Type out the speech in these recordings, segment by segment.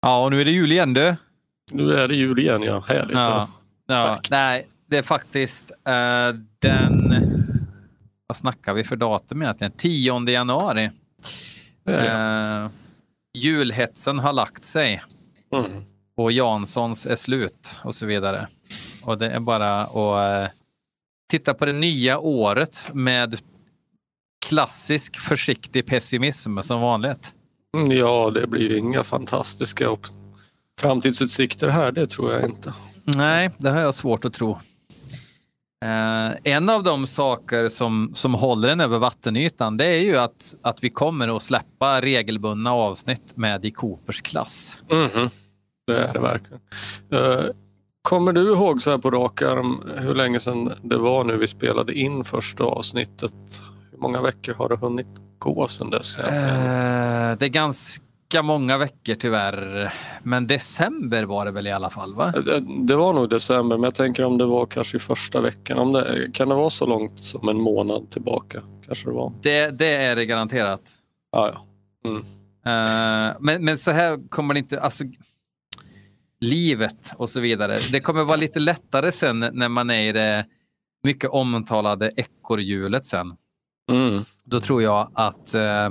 Ja, och nu är det jul igen du. Nu är det jul igen, ja. Härligt. Ja, ja. Nej, det är faktiskt uh, den... Vad snackar vi för datum egentligen? 10 januari. Uh, julhetsen har lagt sig. Mm. Och Janssons är slut och så vidare. Och det är bara att uh, titta på det nya året med klassisk försiktig pessimism som vanligt. Mm, ja, det blir inga fantastiska framtidsutsikter här, det tror jag inte. Nej, det har jag svårt att tro. Uh, en av de saker som, som håller den över vattenytan det är ju att, att vi kommer att släppa regelbundna avsnitt med i Coopers klass. Mm -hmm. Det är det verkligen. Uh, kommer du ihåg så här på rak arm hur länge sedan det var nu vi spelade in första avsnittet? Hur många veckor har det hunnit gå sedan dess? Uh, det är ganska många veckor tyvärr. Men december var det väl i alla fall? va? Det, det var nog december, men jag tänker om det var kanske i första veckan. Om det, kan det vara så långt som en månad tillbaka? Kanske det var. Det, det är det garanterat. Ah, ja. Mm. Uh, men, men så här kommer det inte... Alltså, livet och så vidare. Det kommer vara lite lättare sen när man är i det mycket omtalade ekorrhjulet sen. Mm. Då tror jag att eh,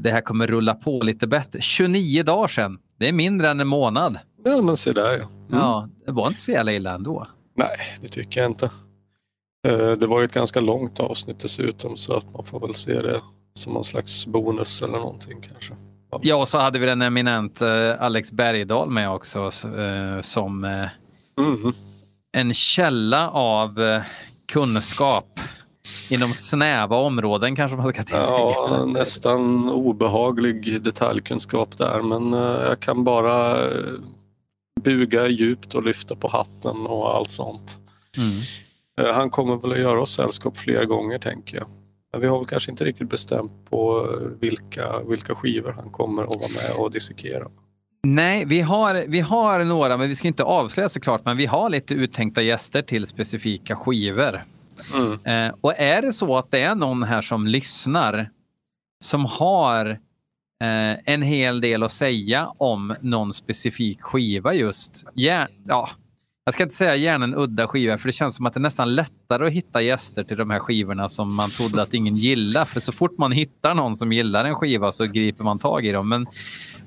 det här kommer rulla på lite bättre. 29 dagar sedan. Det är mindre än en månad. Ja, men se där. Mm. Ja, det var inte så jävla illa ändå. Nej, det tycker jag inte. Eh, det var ju ett ganska långt avsnitt dessutom så att man får väl se det som någon slags bonus eller någonting kanske. Ja, ja och så hade vi den eminent eh, Alex Bergdahl med också eh, som mm. en källa av kunskap Inom snäva områden kanske man ska tillägga. Ja, nästan obehaglig detaljkunskap där men eh, jag kan bara eh, buga djupt och lyfta på hatten och allt sånt. Mm. Eh, han kommer väl att göra oss sällskap fler gånger tänker jag. Men vi har väl kanske inte riktigt bestämt på vilka, vilka skivor han kommer att vara med och dissekera. Nej, vi har, vi har några, men vi ska inte avslöja såklart, men vi har lite uttänkta gäster till specifika skivor. Mm. Eh, och är det så att det är någon här som lyssnar som har eh, en hel del att säga om någon specifik skiva just. Ja, ja, jag ska inte säga gärna en udda skiva för det känns som att det är nästan lättare att hitta gäster till de här skivorna som man trodde att ingen gillar. För så fort man hittar någon som gillar en skiva så griper man tag i dem. Men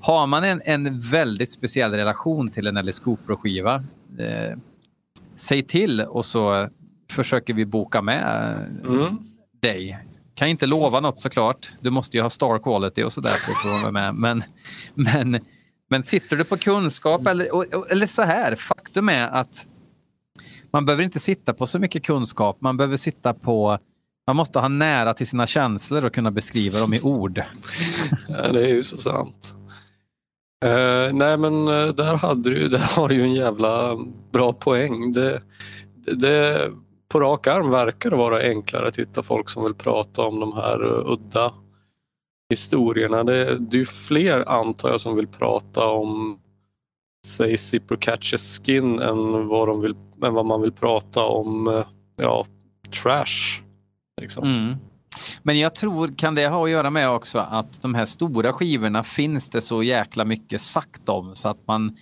har man en, en väldigt speciell relation till en Alice Cooper-skiva, eh, säg till och så försöker vi boka med mm. dig. Kan inte lova något såklart. Du måste ju ha star quality och sådär för att vara med. Men, men, men sitter du på kunskap eller, eller så här, faktum är att man behöver inte sitta på så mycket kunskap. Man behöver sitta på man måste ha nära till sina känslor och kunna beskriva dem i ord. Ja, det är ju så sant. Uh, nej men uh, där, hade du, där har du ju en jävla bra poäng. Det, det, på rak arm verkar det vara enklare att hitta folk som vill prata om de här eh, udda historierna. Det, det är fler antar jag som vill prata om säg Zipper Catches Skin än vad, de vill, än vad man vill prata om eh, ja, trash. Liksom. Mm. Men jag tror, kan det ha att göra med också att de här stora skivorna finns det så jäkla mycket sagt om så att man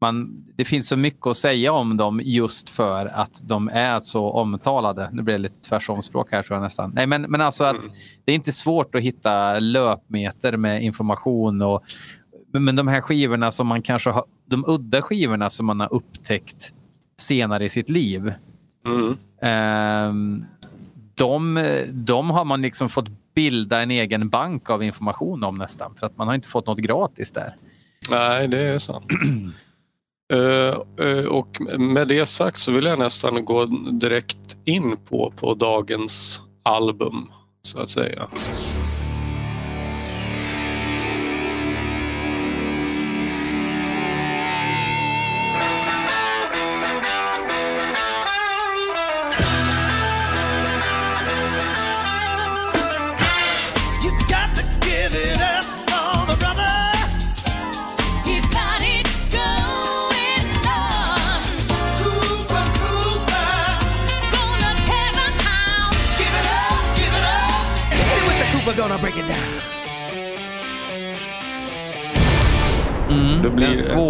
man, det finns så mycket att säga om dem just för att de är så omtalade. Nu blir det lite tvärsomspråk här tror jag nästan. Nej, men, men alltså att mm. det är inte svårt att hitta löpmeter med information och men de här skivorna som man kanske har, de udda skivorna som man har upptäckt senare i sitt liv. Mm. Eh, de, de har man liksom fått bilda en egen bank av information om nästan för att man har inte fått något gratis där. Nej, det är sant. Eh, eh, och med det sagt så vill jag nästan gå direkt in på, på dagens album så att säga.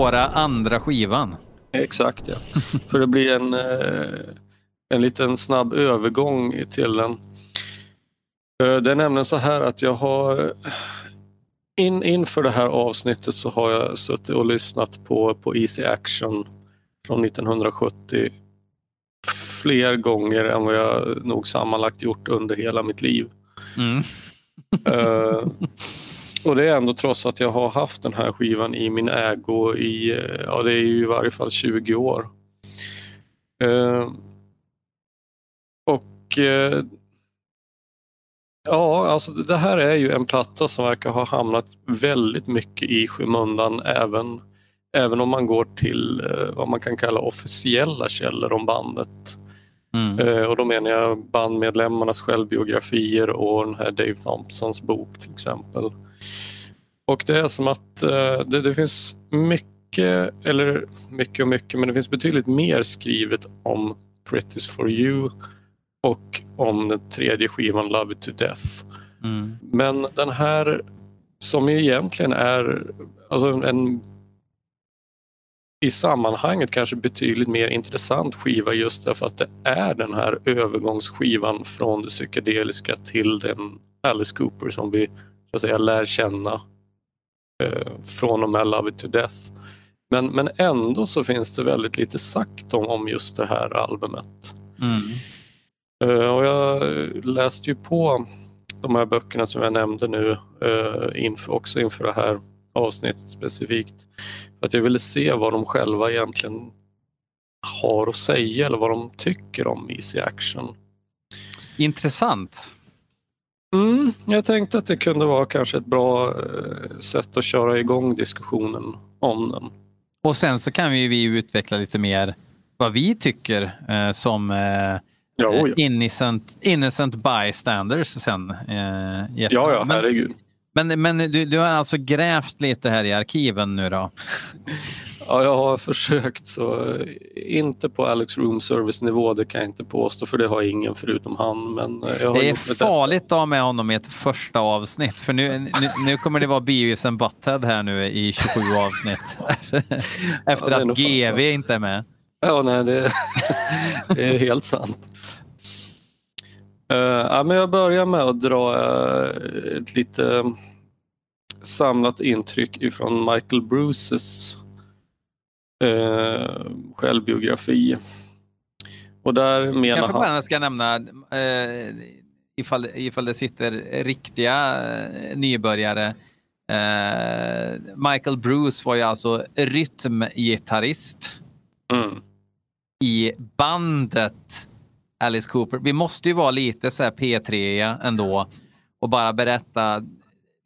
Svåra andra skivan. Exakt, ja. För det blir en, eh, en liten snabb övergång till den. Eh, det är nämligen så här att jag har in, inför det här avsnittet så har jag suttit och lyssnat på, på Easy Action från 1970 fler gånger än vad jag nog sammanlagt gjort under hela mitt liv. Mm. uh, och det är ändå trots att jag har haft den här skivan i min ägo i, eh, ja det är ju i varje fall 20 år. Uh, och uh, Ja, alltså det här är ju en platta som verkar ha hamnat väldigt mycket i skymundan även, även om man går till vad man kan kalla officiella källor om bandet. Mm. Eh, och då menar jag bandmedlemmarnas självbiografier och den här Dave Thompsons bok till exempel. Och det är som att eh, det, det finns mycket, eller mycket och mycket, men det finns betydligt mer skrivet om Pretty's for you och om den tredje skivan Love it to death. Mm. Men den här som ju egentligen är alltså en i sammanhanget kanske betydligt mer intressant skiva just därför att det är den här övergångsskivan från det psykedeliska till den Alice Cooper som vi så att säga, lär känna eh, från och med Love it to death. Men, men ändå så finns det väldigt lite sagt om, om just det här albumet. Mm. Eh, och jag läste ju på de här böckerna som jag nämnde nu eh, inför, också inför det här avsnittet specifikt. För att jag ville se vad de själva egentligen har att säga eller vad de tycker om Easy Action. Intressant. Mm, jag tänkte att det kunde vara kanske ett bra eh, sätt att köra igång diskussionen om den. Och sen så kan vi, vi utveckla lite mer vad vi tycker eh, som eh, ja. Innocent, innocent bystanders sen. Eh, ja, ja, herregud. Men, men du, du har alltså grävt lite här i arkiven nu då? Ja, jag har försökt. så Inte på Alex Room Service nivå, det kan jag inte påstå för det har ingen förutom han. Men jag det är farligt att ha med honom i ett första avsnitt för nu, nu, nu kommer det vara Beavis and Butthead här nu i 27 avsnitt. Efter ja, att GV inte är med. Ja, nej, det, det är helt sant. Uh, ja, men jag börjar med att dra uh, ett lite samlat intryck ifrån Michael Bruces uh, självbiografi. Och där menar Kanske bara han... ska nämna uh, ifall, ifall det sitter riktiga nybörjare. Michael Bruce var ju alltså rytmgitarrist mm. i bandet Alice Cooper. Vi måste ju vara lite så här P3 ändå och bara berätta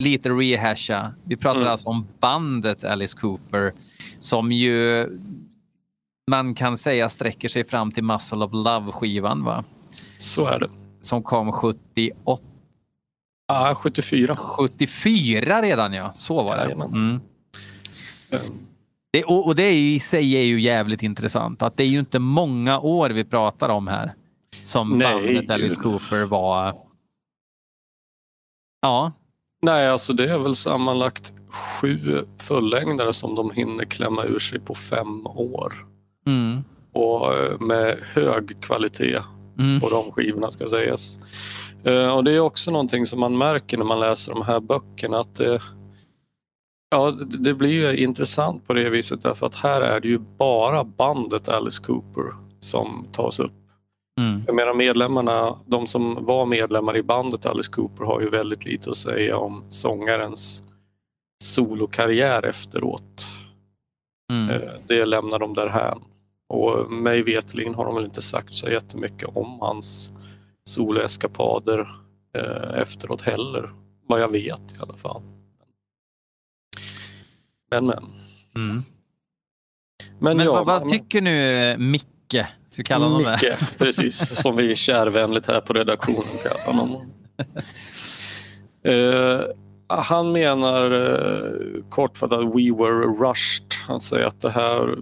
lite rehasha. Vi pratar mm. alltså om bandet Alice Cooper som ju man kan säga sträcker sig fram till Muscle of Love-skivan. va? Så är det. Som kom 78. Ja, 74. 74 redan ja, så var det. Mm. det och, och, det är ju, i sig är ju jävligt intressant att det är ju inte många år vi pratar om här som Nej. bandet Alice Cooper var. Ja. Nej, alltså det är väl sammanlagt sju fullängdare som de hinner klämma ur sig på fem år. Mm. Och eh, med hög kvalitet mm. på de skivorna ska sägas. Uh, och det är också någonting som man märker när man läser de här böckerna att det, ja, det blir ju intressant på det viset därför att här är det ju bara bandet Alice Cooper som tas upp. Mm. Jag menar medlemmarna, de som var medlemmar i bandet Alice Cooper har ju väldigt lite att säga om sångarens solokarriär efteråt. Mm. Eh, det lämnar de därhän. Och mig vetligen har de väl inte sagt så jättemycket om hans soloeskapader eh, efteråt heller. Vad jag vet i alla fall. Men men. Mm. Men, men ja, vad, vad tycker nu Micke Micke, ska vi kalla honom Micke, det? precis. Som vi kärvänligt här på redaktionen kallar honom. Uh, han menar eh, uh, kortfattat We were rushed. Han säger att det här,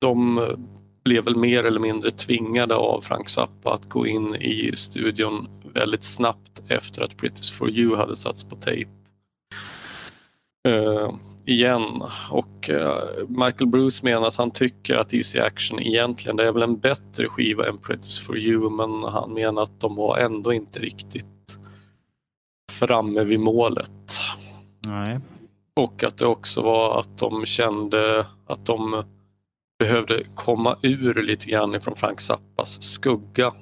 de blev väl mer eller mindre tvingade av Frank Zappa att gå in i studion väldigt snabbt efter att British for you hade satts på tejp. Uh, igen. Och uh, Michael Bruce menar att han tycker att Easy Action egentligen det är väl en bättre skiva än Pretty for you men han menar att de var ändå inte riktigt framme vid målet. Nej. Och att det också var att de kände att de behövde komma ur lite grann ifrån Frank Zappas skugga.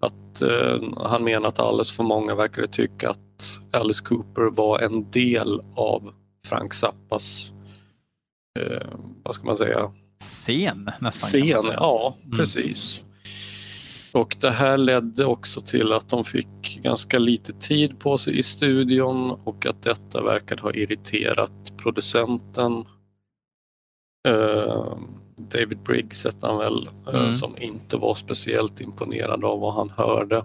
Att uh, han menar att alldeles för många verkade tycka att Alice Cooper var en del av Frank Zappas, eh, vad ska man säga? Scen nästan. Scen, ja mm. precis. Och det här ledde också till att de fick ganska lite tid på sig i studion och att detta verkade ha irriterat producenten. Uh, David Briggs hette han väl, uh, mm. som inte var speciellt imponerad av vad han hörde.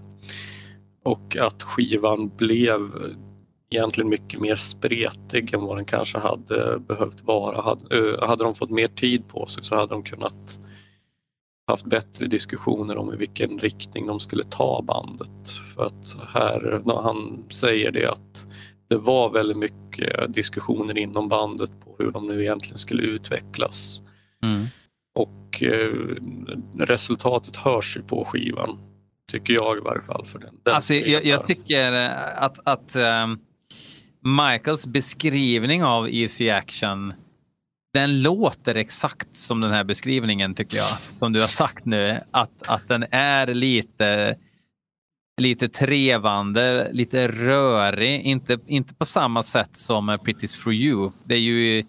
Och att skivan blev egentligen mycket mer spretig än vad den kanske hade behövt vara. Hade, hade de fått mer tid på sig så hade de kunnat haft bättre diskussioner om i vilken riktning de skulle ta bandet. För att här, när han säger det att det var väldigt mycket diskussioner inom bandet på hur de nu egentligen skulle utvecklas. Mm. Och eh, resultatet hörs ju på skivan. Tycker jag i varje fall. För den, den alltså, jag, jag, tycker att, att um, Michaels beskrivning av Easy Action den låter exakt som den här beskrivningen tycker jag. Som du har sagt nu. Att, att den är lite, lite trevande, lite rörig. Inte, inte på samma sätt som Pretty's for you. Det är ju...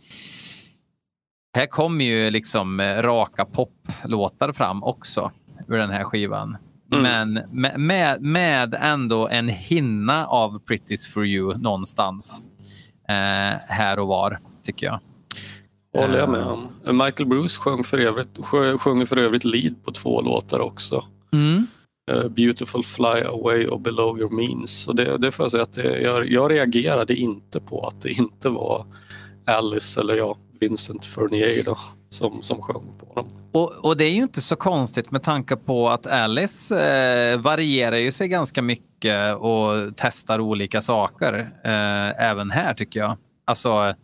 Här kommer ju liksom raka poplåtar fram också ur den här skivan. Mm. Men med, med ändå en hinna av Pretty's for you någonstans eh, här och var, tycker jag. Håller jag med eh. om. Michael Bruce sjöng för övrigt, sjöng för övrigt lead på två låtar också. Mm. Uh, Beautiful Fly Away och Below Your Means. Och det, det får jag säga att det, jag, jag reagerade inte på att det inte var Alice eller ja, Vincent Furnier då, som, som sjöng på dem. Och, och, det är ju inte så konstigt med tanke på att Alice eh, varierar ju sig ganska mycket och testar olika saker. Eh, även här tycker jag. Alltså,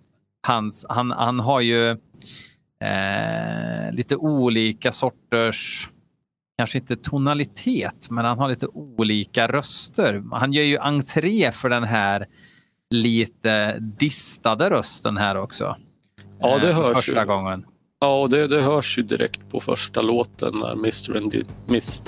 hans, han, han har ju eh, lite olika sorters, kanske inte tonalitet, men han har lite olika röster. Han gör ju entré för den här lite distade rösten här också. Ja, det eh, hörs första ju. gången. Ja, det, det hörs ju direkt på första låten när Mr. and Miss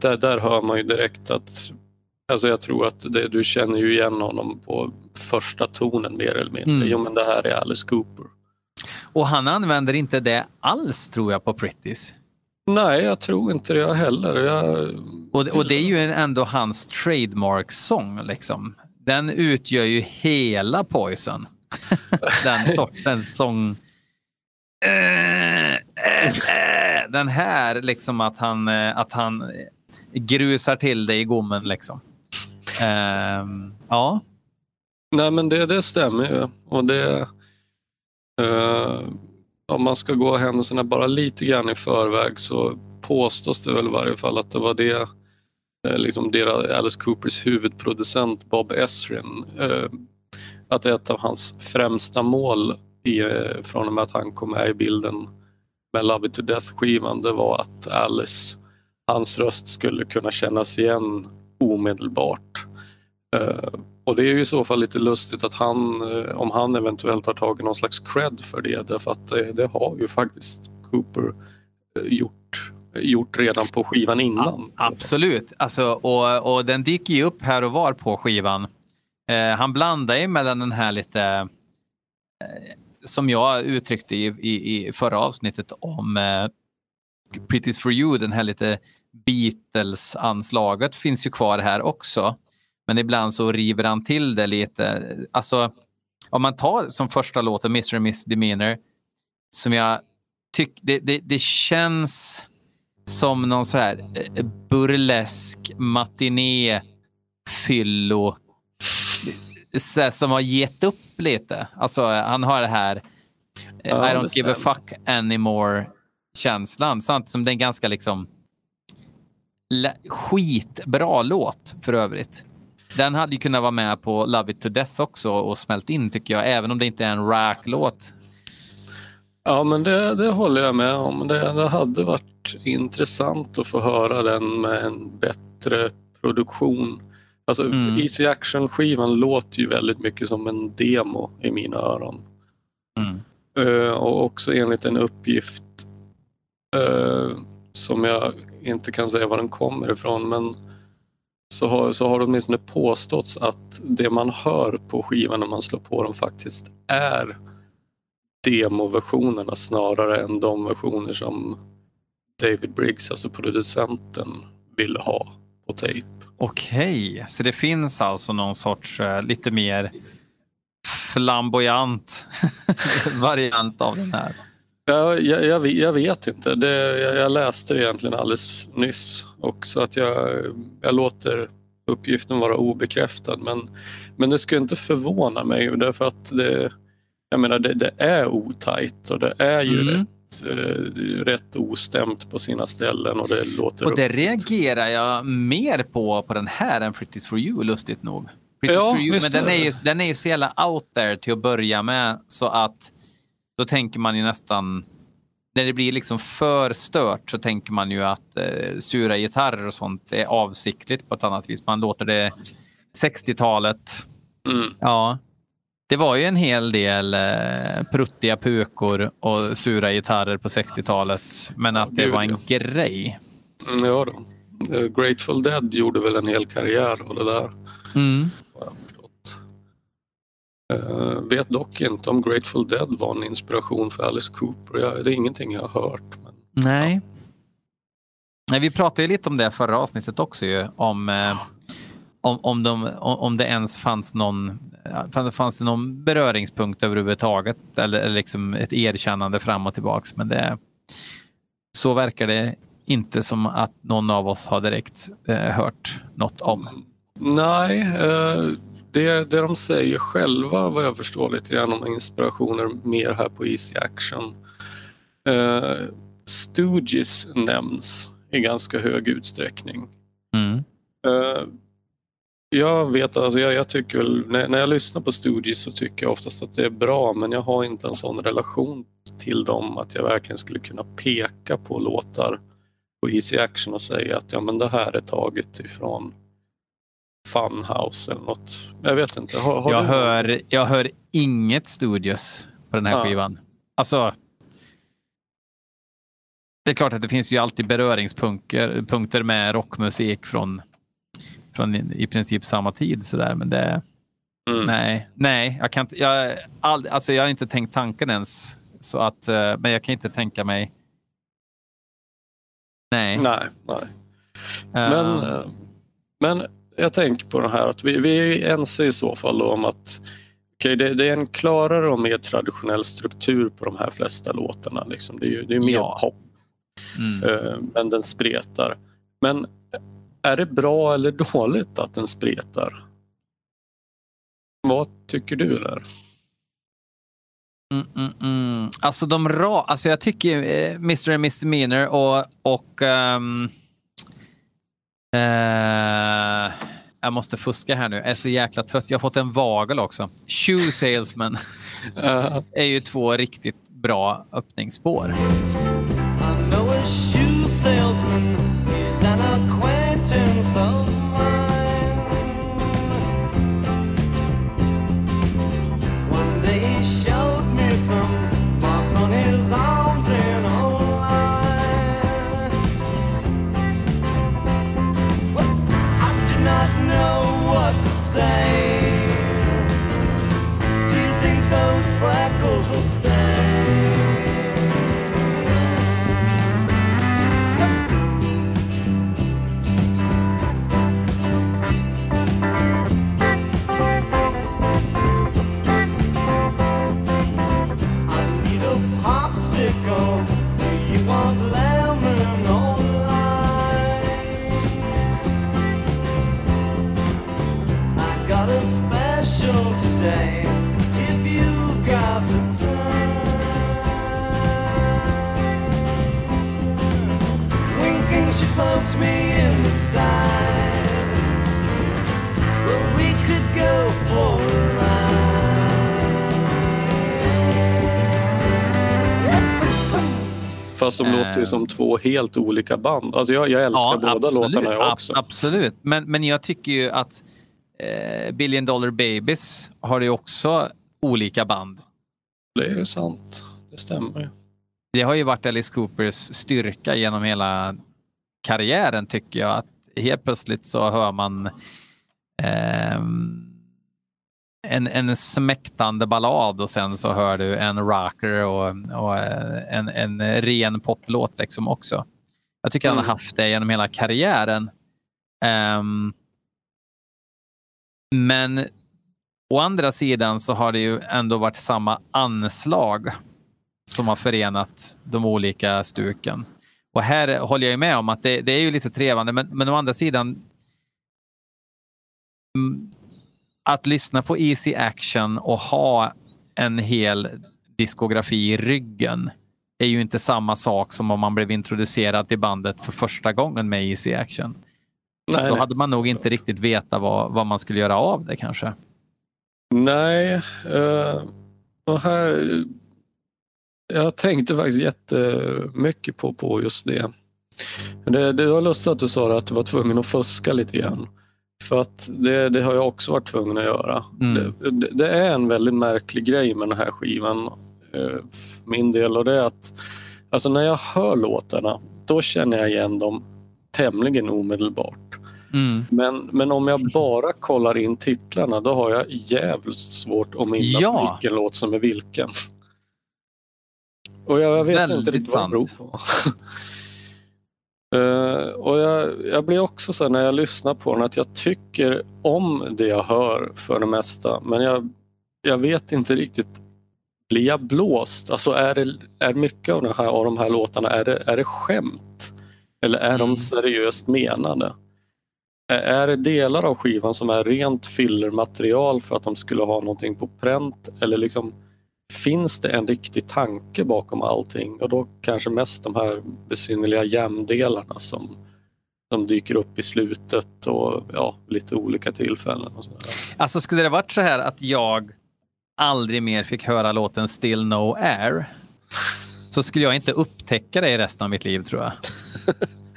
Där, där hör man ju direkt att Alltså jag tror att det, du känner ju igen honom på första tonen mer eller mindre. Mm. Jo men det här är Alice Cooper. Och han använder inte det alls tror jag på Pretties. Nej, jag tror inte det heller. Jag... Och, och det är ju ändå hans trademark-sång. Liksom. Den utgör ju hela Poison. Den sortens sång. Den här, liksom att han, att han grusar till det i gommen. Liksom. Uh, ja. Nej, men det, det stämmer ju. Och det, uh, om man ska gå händelserna bara lite grann i förväg så påstås det väl i varje fall att det var det eh, liksom deras, Alice Coopers huvudproducent Bob Esrin eh, att ett av hans främsta mål i, eh, från och med att han kom med i bilden med Love It To Death-skivan det var att Alice, hans röst skulle kunna kännas igen omedelbart. Eh, och det är ju i så fall lite lustigt att han, eh, om han eventuellt har tagit någon slags cred för det därför att det, det har ju faktiskt Cooper gjort gjort redan på skivan innan. Absolut, alltså, och, och den dyker ju upp här och var på skivan. Eh, han blandar ju mellan den här lite, eh, som jag uttryckte i, i, i förra avsnittet om eh, Pretty's for you, den här lite Beatles-anslaget finns ju kvar här också. Men ibland så river han till det lite. Alltså, om man tar som första låten, Mr. and Miss Demeanor, som jag tycker, det, det, det känns som någon så här eh, burlesk matiné fyllo som har gett upp lite. Alltså, han har det här eh, ja, I don't give a fuck anymore känslan. Samtidigt som det är en ganska liksom skitbra låt för övrigt. Den hade ju kunnat vara med på Love It To Death också och smält in tycker jag, även om det inte är en rack-låt. Ja, men det, det håller jag med om. Det, det hade varit intressant att få höra den med en bättre produktion. Alltså mm. Easy Action-skivan låter ju väldigt mycket som en demo i mina öron. Mm. Uh, och också enligt en uppgift eh, som jag inte kan säga var den kommer ifrån men så har, så har det åtminstone påståtts att det man hör på skivan när man slår på den faktiskt är demoversionerna snarare än de versioner som David Briggs, alltså producenten, ville ha på tejp. Okej, okay. så det finns alltså någon sorts uh, lite mer flamboyant variant av den här? Ja, jag, jag, jag vet inte. Det, jag, jag, läste det egentligen alldeles nyss också att jag, jag låter uppgiften vara obekräftad men, men det skulle inte förvåna mig därför att det, jag menar det, det är otajt och det är ju mm. rätt, uh, rätt ostämt på sina ställen och det låter Och det uppfört. reagerar jag mer på på den här än Pretty's for you lustigt nog. ja, for you, men den är, ju, den är ju så jävla out there till att börja med så att då tänker man ju nästan när det blir liksom för stört så tänker man ju att eh, sura gitarrer och sånt är avsiktligt på ett annat vis. Man låter det 60-talet. Mm. Ja, det var ju en hel del eh, pruttiga pukor och sura gitarrer på 60-talet. Men att det var en grej. Mm, ja då. Eh, Grateful Dead gjorde väl en hel karriär av det där. Mm. Uh, vet dock inte om Grateful Dead var en inspiration för Alice Cooper. Jag, det är ingenting jag har hört. Men, Nej. Ja. Nej. Vi pratade ju lite om det förra avsnittet också ju, om, eh, om, om, de, om det ens fanns någon, fanns det någon beröringspunkt överhuvudtaget eller, eller liksom ett erkännande fram och tillbaks. Men det, så verkar det inte som att någon av oss har direkt eh, hört något om. Nej, eh, det, det de säger själva vad jag förstår lite grann om inspirationer mer här på Easy Action. Eh, Stooges nämns i ganska hög utsträckning. Mm. Eh, jag vet, alltså jag, jag tycker väl, när, när, jag lyssnar på Stooges så tycker jag oftast att det är bra men jag har inte en sån relation till dem att jag verkligen skulle kunna peka på låtar på Easy Action och säga att ja men det här är taget ifrån Funhouse eller något. Jag vet inte. Har, har jag, hör, jag hör inget Studios på den här ja. skivan. Alltså. Det är klart att det finns ju alltid beröringspunkter med rockmusik från, från i princip samma tid sådär, men det. Mm. Nej, nej, jag kan inte. Jag, all, alltså jag har inte tänkt tanken ens så att, eh, men jag kan inte tänka mig. Nej. Nej, nej. Men, uh, men jag tänker på det här att vi, vi är ense i så fall om att okay, det, det, är en klarare och mer traditionell struktur på de här flesta låtarna. Liksom. Det är ju det är mer ja. pop. Mm. Uh, men den spretar. Men är det bra eller dåligt att den spretar? Vad tycker du där? Mm, mm, mm. Alltså de ra... Alltså jag tycker eh, Mr. and Mr. Miner och... och um, eh, jag måste fuska här nu. Jag är så jäkla trött. Jag har fått en vagel också. Shoe Salesman är ju två riktigt bra öppningsspår. Fast de låter ju som två helt olika band. Alltså jag, jag älskar båda absolut, låtarna jag också. ab- Absolut, men, men jag tycker ju att eh, Billion Dollar Babies har ju också olika band. Det är ju sant. Det stämmer ju. Det har ju varit Alice Coopers styrka genom hela karriären tycker jag. Att helt plötsligt så hör man ehm, en, en smäktande ballad och sen så hör du en rocker och, och eh, en, en ren poplåt liksom också. Jag tycker han har Mm. haft det genom hela karriären. Ehm, men å andra sidan så har det ju ändå varit samma anslag som har förenat de olika stuken. Och här håller jag ju med om att det, det är ju lite trevande, men, men å andra sidan mm, att lyssna på Easy Action och ha en hel diskografi i ryggen är ju inte samma sak som om man blev introducerad till bandet för första gången med Easy Action. Nej, Då hade man nog inte riktigt veta vad, vad man skulle göra av det kanske. Nej, eh, och här... Jag tänkte faktiskt jättemycket på, på just det. det. Det var lustigt att du sa att du var tvungen att fuska lite grann. För att det, det har jag också varit tvungen att göra. Mm. Det, det, är en väldigt märklig grej med den här skivan eh, för min del och det är att alltså när jag hör låtarna då känner jag igen dem tämligen omedelbart. Mm. Men, men om jag bara kollar in titlarna då har jag jävligt svårt att minnas Ja. vilken låt som är vilken. Och jag, jag vet inte Väldigt riktigt vad det beror på. Eh, och jag, jag blir också så här när jag lyssnar på den att jag tycker om det jag hör för det mesta. Men jag, jag vet inte riktigt. Blir jag blåst? Alltså är, det, är mycket av, här, av de här låtarna är det, är det skämt? Eller är Mm. de seriöst menade? Är- Är det delar av skivan som är rent fillermaterial för att de skulle ha någonting på pränt? Eller liksom finns det en riktig tanke bakom allting? Och då kanske mest de här besynnerliga jämdelarna som, som dyker upp i slutet och ja, lite olika tillfällen. Och sådär. Alltså skulle det varit så här att jag aldrig mer fick höra låten Still No Air så skulle jag inte upptäcka det i resten av mitt liv tror jag.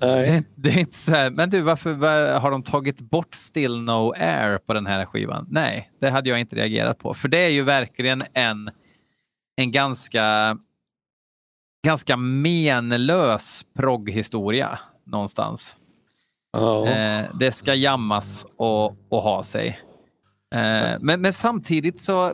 Det det är inte så här, men du varför var, har de tagit bort Still No Air på den här skivan? Nej, det hade jag inte reagerat på. För det är ju verkligen en, en ganska, ganska menlös progghistoria någonstans. ja. Eh, det ska jammas och, och ha sig. Eh, men, men samtidigt så...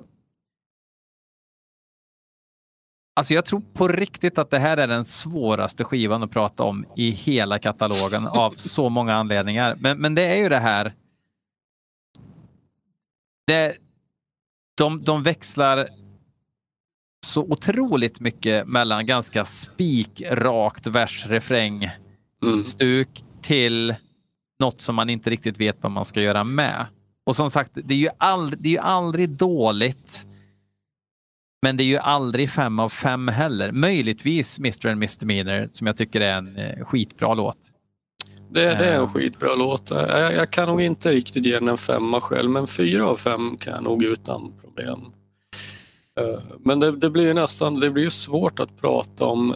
Alltså jag tror på riktigt att det här är den svåraste skivan att prata om i hela katalogen av så många anledningar. Men, men det är ju det här... Det, de, de växlar så otroligt mycket mellan ganska spikrakt vers-refräng Mm. stuk till något som man inte riktigt vet vad man ska göra med. Och som sagt, det är ju, ald- det är ju aldrig dåligt. Men det är ju aldrig fem av fem heller. Möjligtvis Mr and Misdemeanor som jag tycker är en eh, skitbra låt. Det, det är en skitbra låt. Jag, jag, kan nog inte riktigt ge den en femma själv, men fyra av fem kan jag nog utan problem. Eh, men det, det blir nästan det blir svårt att prata om.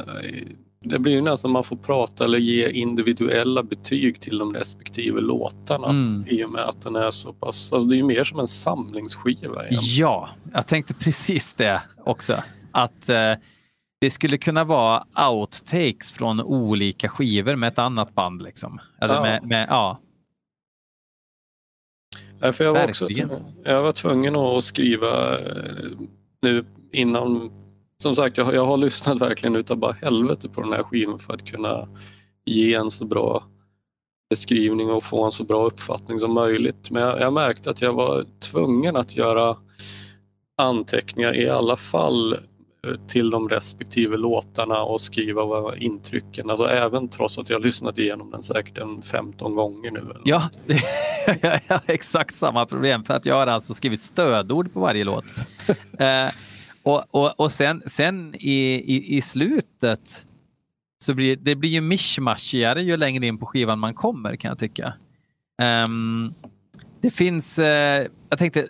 Det blir ju nästan man får prata eller ge individuella betyg till de respektive låtarna mm. i och med att den är så pass, alltså det är ju mer som en samlingsskiva. Egentligen. Ja, jag tänkte precis det också. Att eh, det skulle kunna vara outtakes från olika skivor med ett annat band. Liksom. Eller ja. Med, med, ja. Ja, för jag, var också, jag var tvungen att skriva eh, nu innan. Som sagt, jag, jag har lyssnat verkligen utav bara helvete på den här skivan för att kunna ge en så bra beskrivning och få en så bra uppfattning som möjligt. Men jag, jag märkte att jag var tvungen att göra anteckningar i alla fall till de respektive låtarna och skriva vad intrycken, alltså även trots att jag lyssnat igenom den säkert en 15 gånger nu. Ja, jag har exakt samma problem för att jag har alltså skrivit stödord på varje låt. och, och, och sen, sen i, i, i slutet så blir det blir ju mischmaschigare ju längre in på skivan man kommer kan jag tycka. Um, det finns, uh, jag tänkte,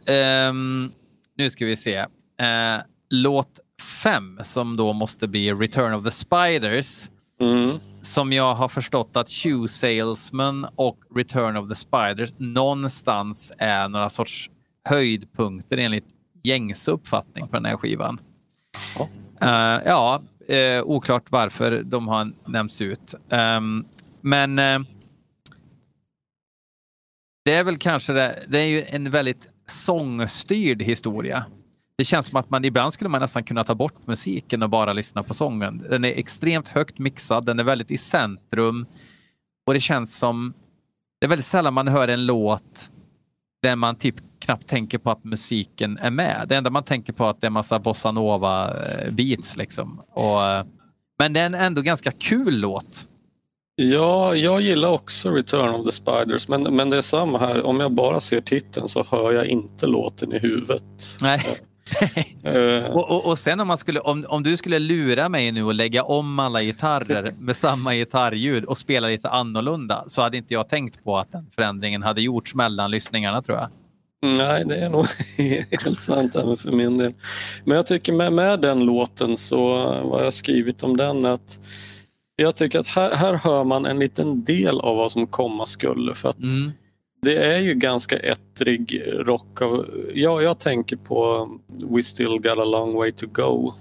um, nu ska vi se, uh, låt 5 som då måste bli Return of the Spiders. Mm. Som jag har förstått att Shoe Salesman och Return of the Spiders någonstans är några sorts höjdpunkter enligt gängse uppfattning på den här skivan. Ja, uh, ja uh, oklart varför de har nämnts ut. Um, men uh, det är väl kanske det, det är ju en väldigt sångstyrd historia det känns som att man ibland skulle man nästan kunna ta bort musiken och bara lyssna på sången. Den är extremt högt mixad, den är väldigt i centrum och det känns som... Det är väldigt sällan man hör en låt där man typ knappt tänker på att musiken är med. Det enda man tänker på är att det är massa bossanova eh, liksom. Och, eh, men det är en ändå ganska kul låt. Ja, jag gillar också Return of the Spiders, men, men det är samma här. Om jag bara ser titeln så hör jag inte låten i huvudet. Nej. uh, och, och, och, sen om, man skulle, om, om du skulle lura mig nu och lägga om alla gitarrer med samma gitarrljud och spela lite annorlunda så hade inte jag tänkt på att den förändringen hade gjorts mellan lyssningarna tror jag. Nej, det är nog helt sant även för min del. Men jag tycker med, med den låten så vad jag skrivit om den att jag tycker att här, här hör man en liten del av vad som komma skulle. För att mm det är ju ganska ettrig rock. Av, ja, jag tänker på We still got a long way to go.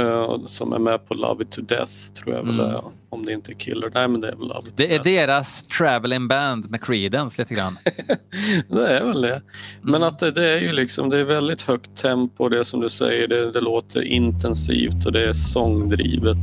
Uh, som är med på Love it to death tror jag mm. väl är, om det inte är Killer. Nej men det är väl Love it Det är deras traveling band med Creedence lite grann. det är väl det. Men mm. att det, det, är ju liksom, det är väldigt högt tempo, det som du säger, det, det låter intensivt och det är sångdrivet.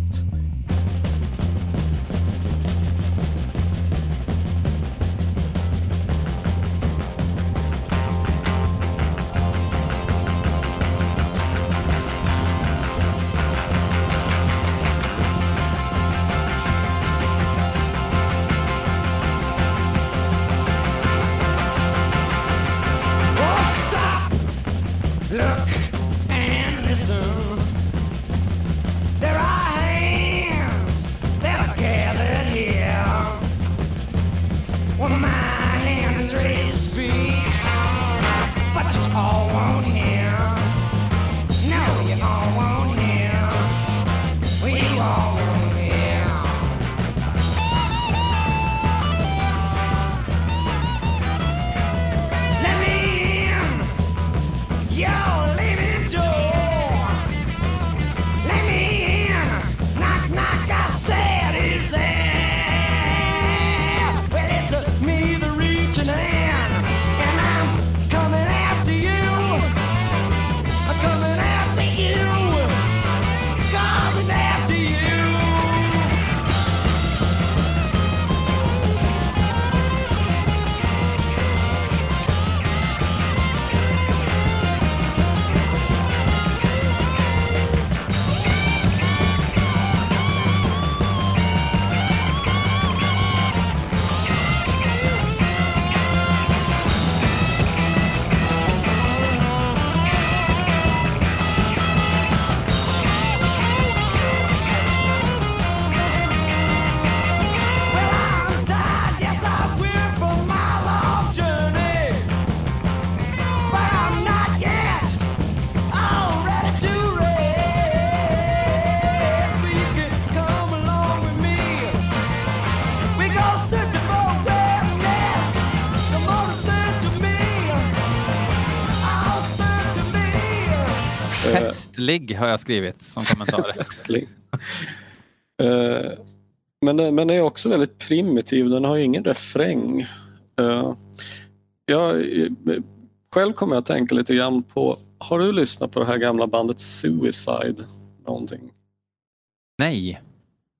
Festlig har jag skrivit som kommentar. Festlig. Uh, men, men den är också väldigt primitiv. Den har ingen refräng. Uh, jag, själv kommer jag att tänka lite grann på, har du lyssnat på det här gamla bandet Suicide? Någonting? Nej.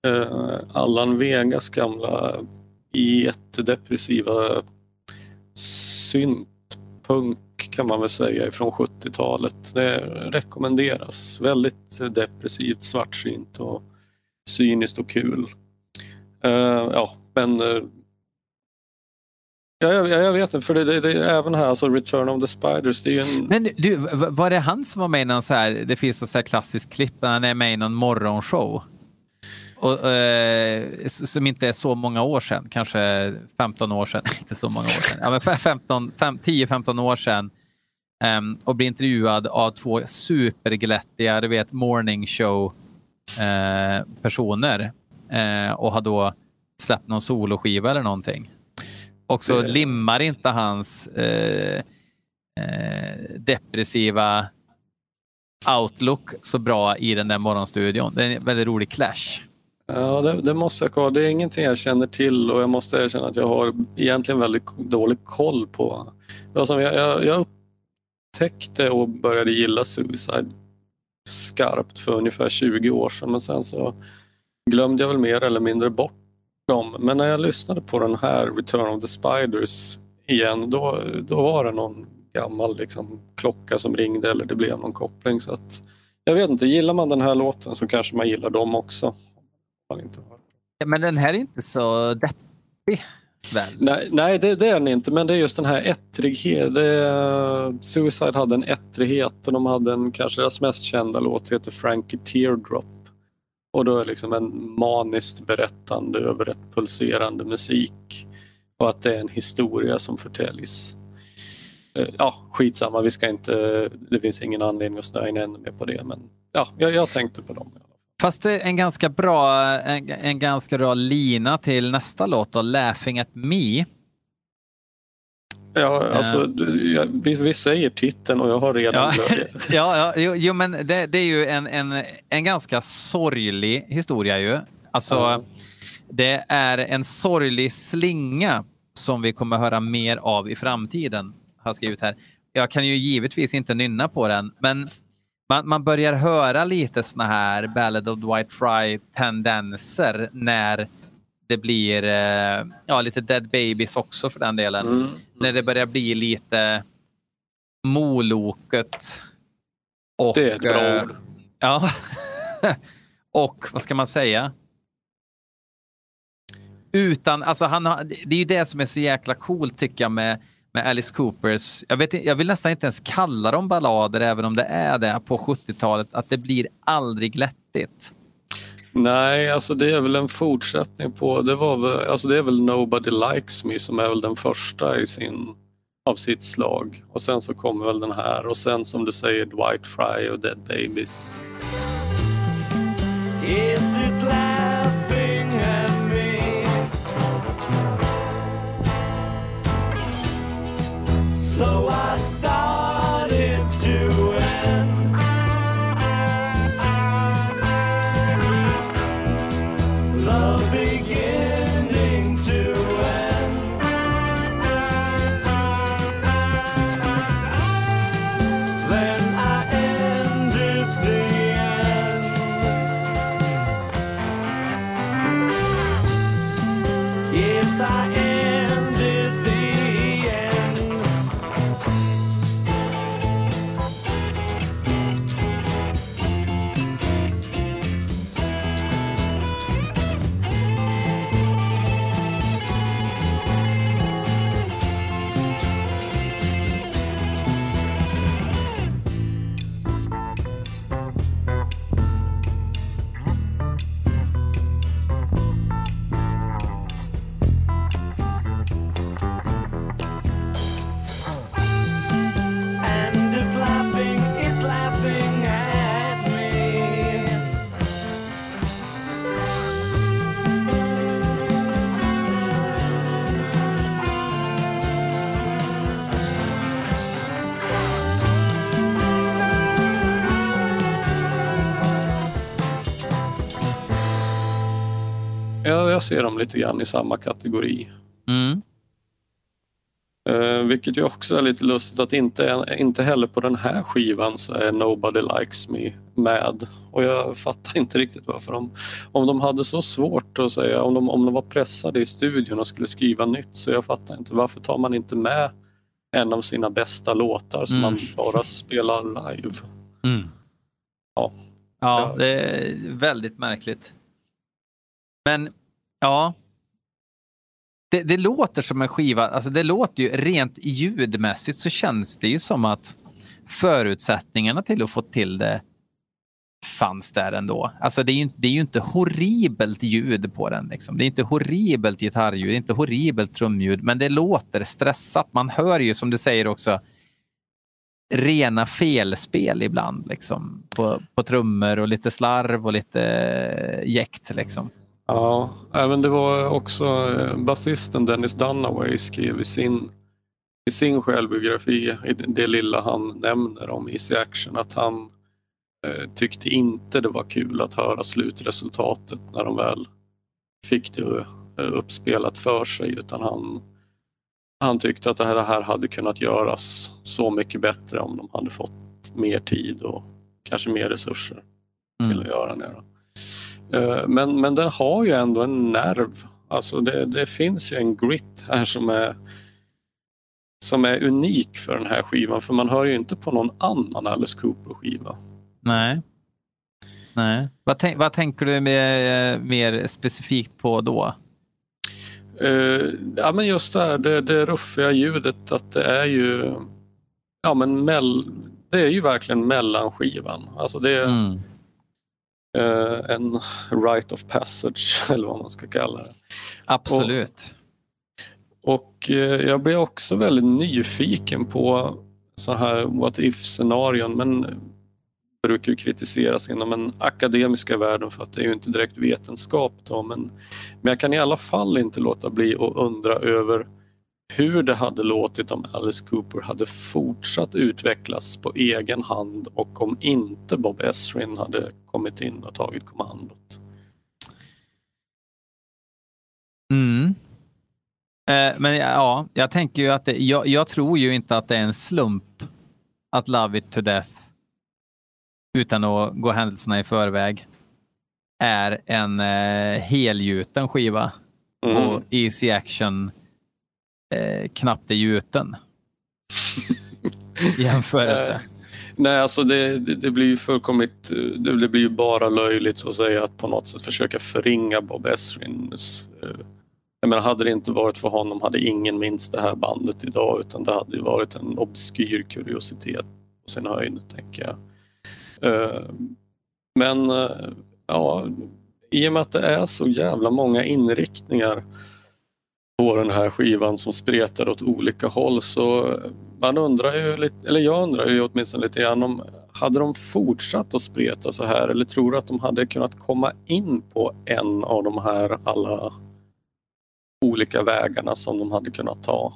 Uh, Allan Vegas gamla jättedepressiva Punk kan man väl säga från 70-talet. Det rekommenderas. Väldigt depressivt, svartsynt och cyniskt och kul. Uh, ja, men uh, Ja, jag, jag, vet inte, för det, det, det, är även här, alltså Return of the Spiders, det är en... Men du, var det han som var med i någon så här, det finns så här klassiskt klipp när han är med i någon morgonshow? Och, eh, som inte är så många år sedan, kanske 15 år sedan, inte så många år sedan, ja, men 10-15 år sedan eh, och blir intervjuad av två superglättiga, du vet, morning show eh, personer eh, och har då släppt någon soloskiva eller någonting. Och så limmar inte hans eh, eh, depressiva outlook så bra i den där morgonstudion. Det är en väldigt rolig clash. Ja, det, det, måste jag kolla. Det är ingenting jag känner till och jag måste erkänna att jag har egentligen väldigt dålig koll på. Alltså, jag, jag, jag upptäckte och började gilla Suicide skarpt för ungefär 20 år sedan men sen så glömde jag väl mer eller mindre bort dem. Men när jag lyssnade på den här Return of the Spiders igen då, då var det någon gammal liksom, klocka som ringde eller det blev någon koppling. Så att, jag vet inte, gillar man den här låten så kanske man gillar dem också. Man inte hört. Men den här är inte så deppig. Väl? Nej, nej det, det, är den inte, men det är just den här ettrigheten. Suicide hade en ettrighet och de hade en, kanske deras mest kända låt heter Frankie Teardrop. Och då är liksom en maniskt berättande över ett pulserande musik och att det är en historia som förtäljs. Eh, ja, skitsamma, vi ska inte, det finns ingen anledning att snöa in ännu mer på det, men ja, jag, jag tänkte på dem. Fast en ganska bra, en, en ganska bra lina till nästa låt då, Laughing at me. Ja, alltså ja, vi, vi, säger titeln och jag har redan ja, ja, ja, jo, jo men det, det, är ju en, en, en ganska sorglig historia ju. Alltså, ja. det är en sorglig slinga som vi kommer höra mer av i framtiden, har skrivit här. Jag kan ju givetvis inte nynna på den, men man, man börjar höra lite såna här Ballad of Dwight Fry-tendenser när det blir eh, ja, lite Dead Babies också för den delen. Mm. Mm. När det börjar bli lite Moloket. Och, det är ett bra eh, ord. Ja. och vad ska man säga? Utan, alltså han har, det är ju det som är så jäkla coolt tycker jag med, med Alice Coopers. Jag, vet, jag vill nästan inte ens kalla dem ballader även om det är det på 70-talet. Att det blir aldrig glättigt. Nej, alltså det är väl en fortsättning på, det, var väl, alltså det är väl Nobody Likes Me som är väl den första i sin, av sitt slag. Och sen så kommer väl den här och sen som du säger Dwight Fry och Dead Babies. Yes, So jag ser dem lite grann i samma kategori. Mm. Uh, vilket ju också är lite lustigt att inte, inte heller på den här skivan så är Nobody Likes Me med. Och jag fattar inte riktigt varför de, om de hade så svårt att säga, om de, om de var pressade i studion och skulle skriva nytt så jag fattar inte varför tar man inte med en av sina bästa låtar som mm. man bara spelar live. Mm. Ja. ja, det är väldigt märkligt. Men ja, det, det, låter som en skiva, alltså det låter ju rent ljudmässigt så känns det ju som att förutsättningarna till att få till det fanns där ändå. Alltså det är ju, det är ju inte horribelt ljud på den. Liksom. Det är inte horribelt gitarrljud, det är inte horribelt trumljud, men det låter stressat. Man hör ju som du säger också rena felspel ibland liksom, på, på trummor och lite slarv och lite eh, jäkt. Liksom. Ja, även det var också eh, basisten Dennis Dunaway skrev i sin, i sin självbiografi, i det lilla han nämner om Easy Action, att han eh, tyckte inte det var kul att höra slutresultatet när de väl fick det eh, uppspelat för sig utan han, han tyckte att det här, det här hade kunnat göras så mycket bättre om de hade fått mer tid och kanske mer resurser till mm. att göra det. Eh, men, men den har ju ändå en nerv. Alltså det, det finns ju en grit här som är, som är unik för den här skivan. För man hör ju inte på någon annan Alice Cooper-skiva. Nej. Nej. Vad, tänk, vad tänker du med, mer specifikt på då? Uh, ja, men just det här, det, det ruffiga ljudet, att det är ju... Ja, men mell, det är ju verkligen mellanskivan. Alltså det, mm eh, en right of passage eller vad man ska kalla det. Absolut. Och, och eh, jag blir också väldigt nyfiken på så här what if-scenarion men brukar ju kritiseras inom den akademiska världen för att det är ju inte direkt vetenskap då, men, men jag kan i alla fall inte låta bli att undra över hur det hade låtit om Alice Cooper hade fortsatt utvecklas på egen hand och om inte Bob Esrin hade kommit in och tagit kommandot. Mm. Eh, men ja, jag tänker ju att det, jag, jag, tror ju inte att det är en slump att Love It To Death utan att gå händelserna i förväg är en eh, helgjuten skiva mm. och Easy Action eh, knappt är gjuten. jämförelse. Eh, nej, alltså det, det, det, blir ju fullkomligt, eh, det, det, blir ju bara löjligt så att säga att på något sätt försöka förringa Bob Esrins. Eh, jag menar, hade det inte varit för honom hade ingen minst det här bandet idag utan det hade varit en obskyr kuriositet på sin höjd, tänker jag. Men ja, i och med att det är så jävla många inriktningar på den här skivan som spretar åt olika håll så man undrar ju lite, eller jag undrar ju åtminstone lite grann om hade de fortsatt att spreta så här eller tror du att de hade kunnat komma in på en av de här alla olika vägarna som de hade kunnat ta?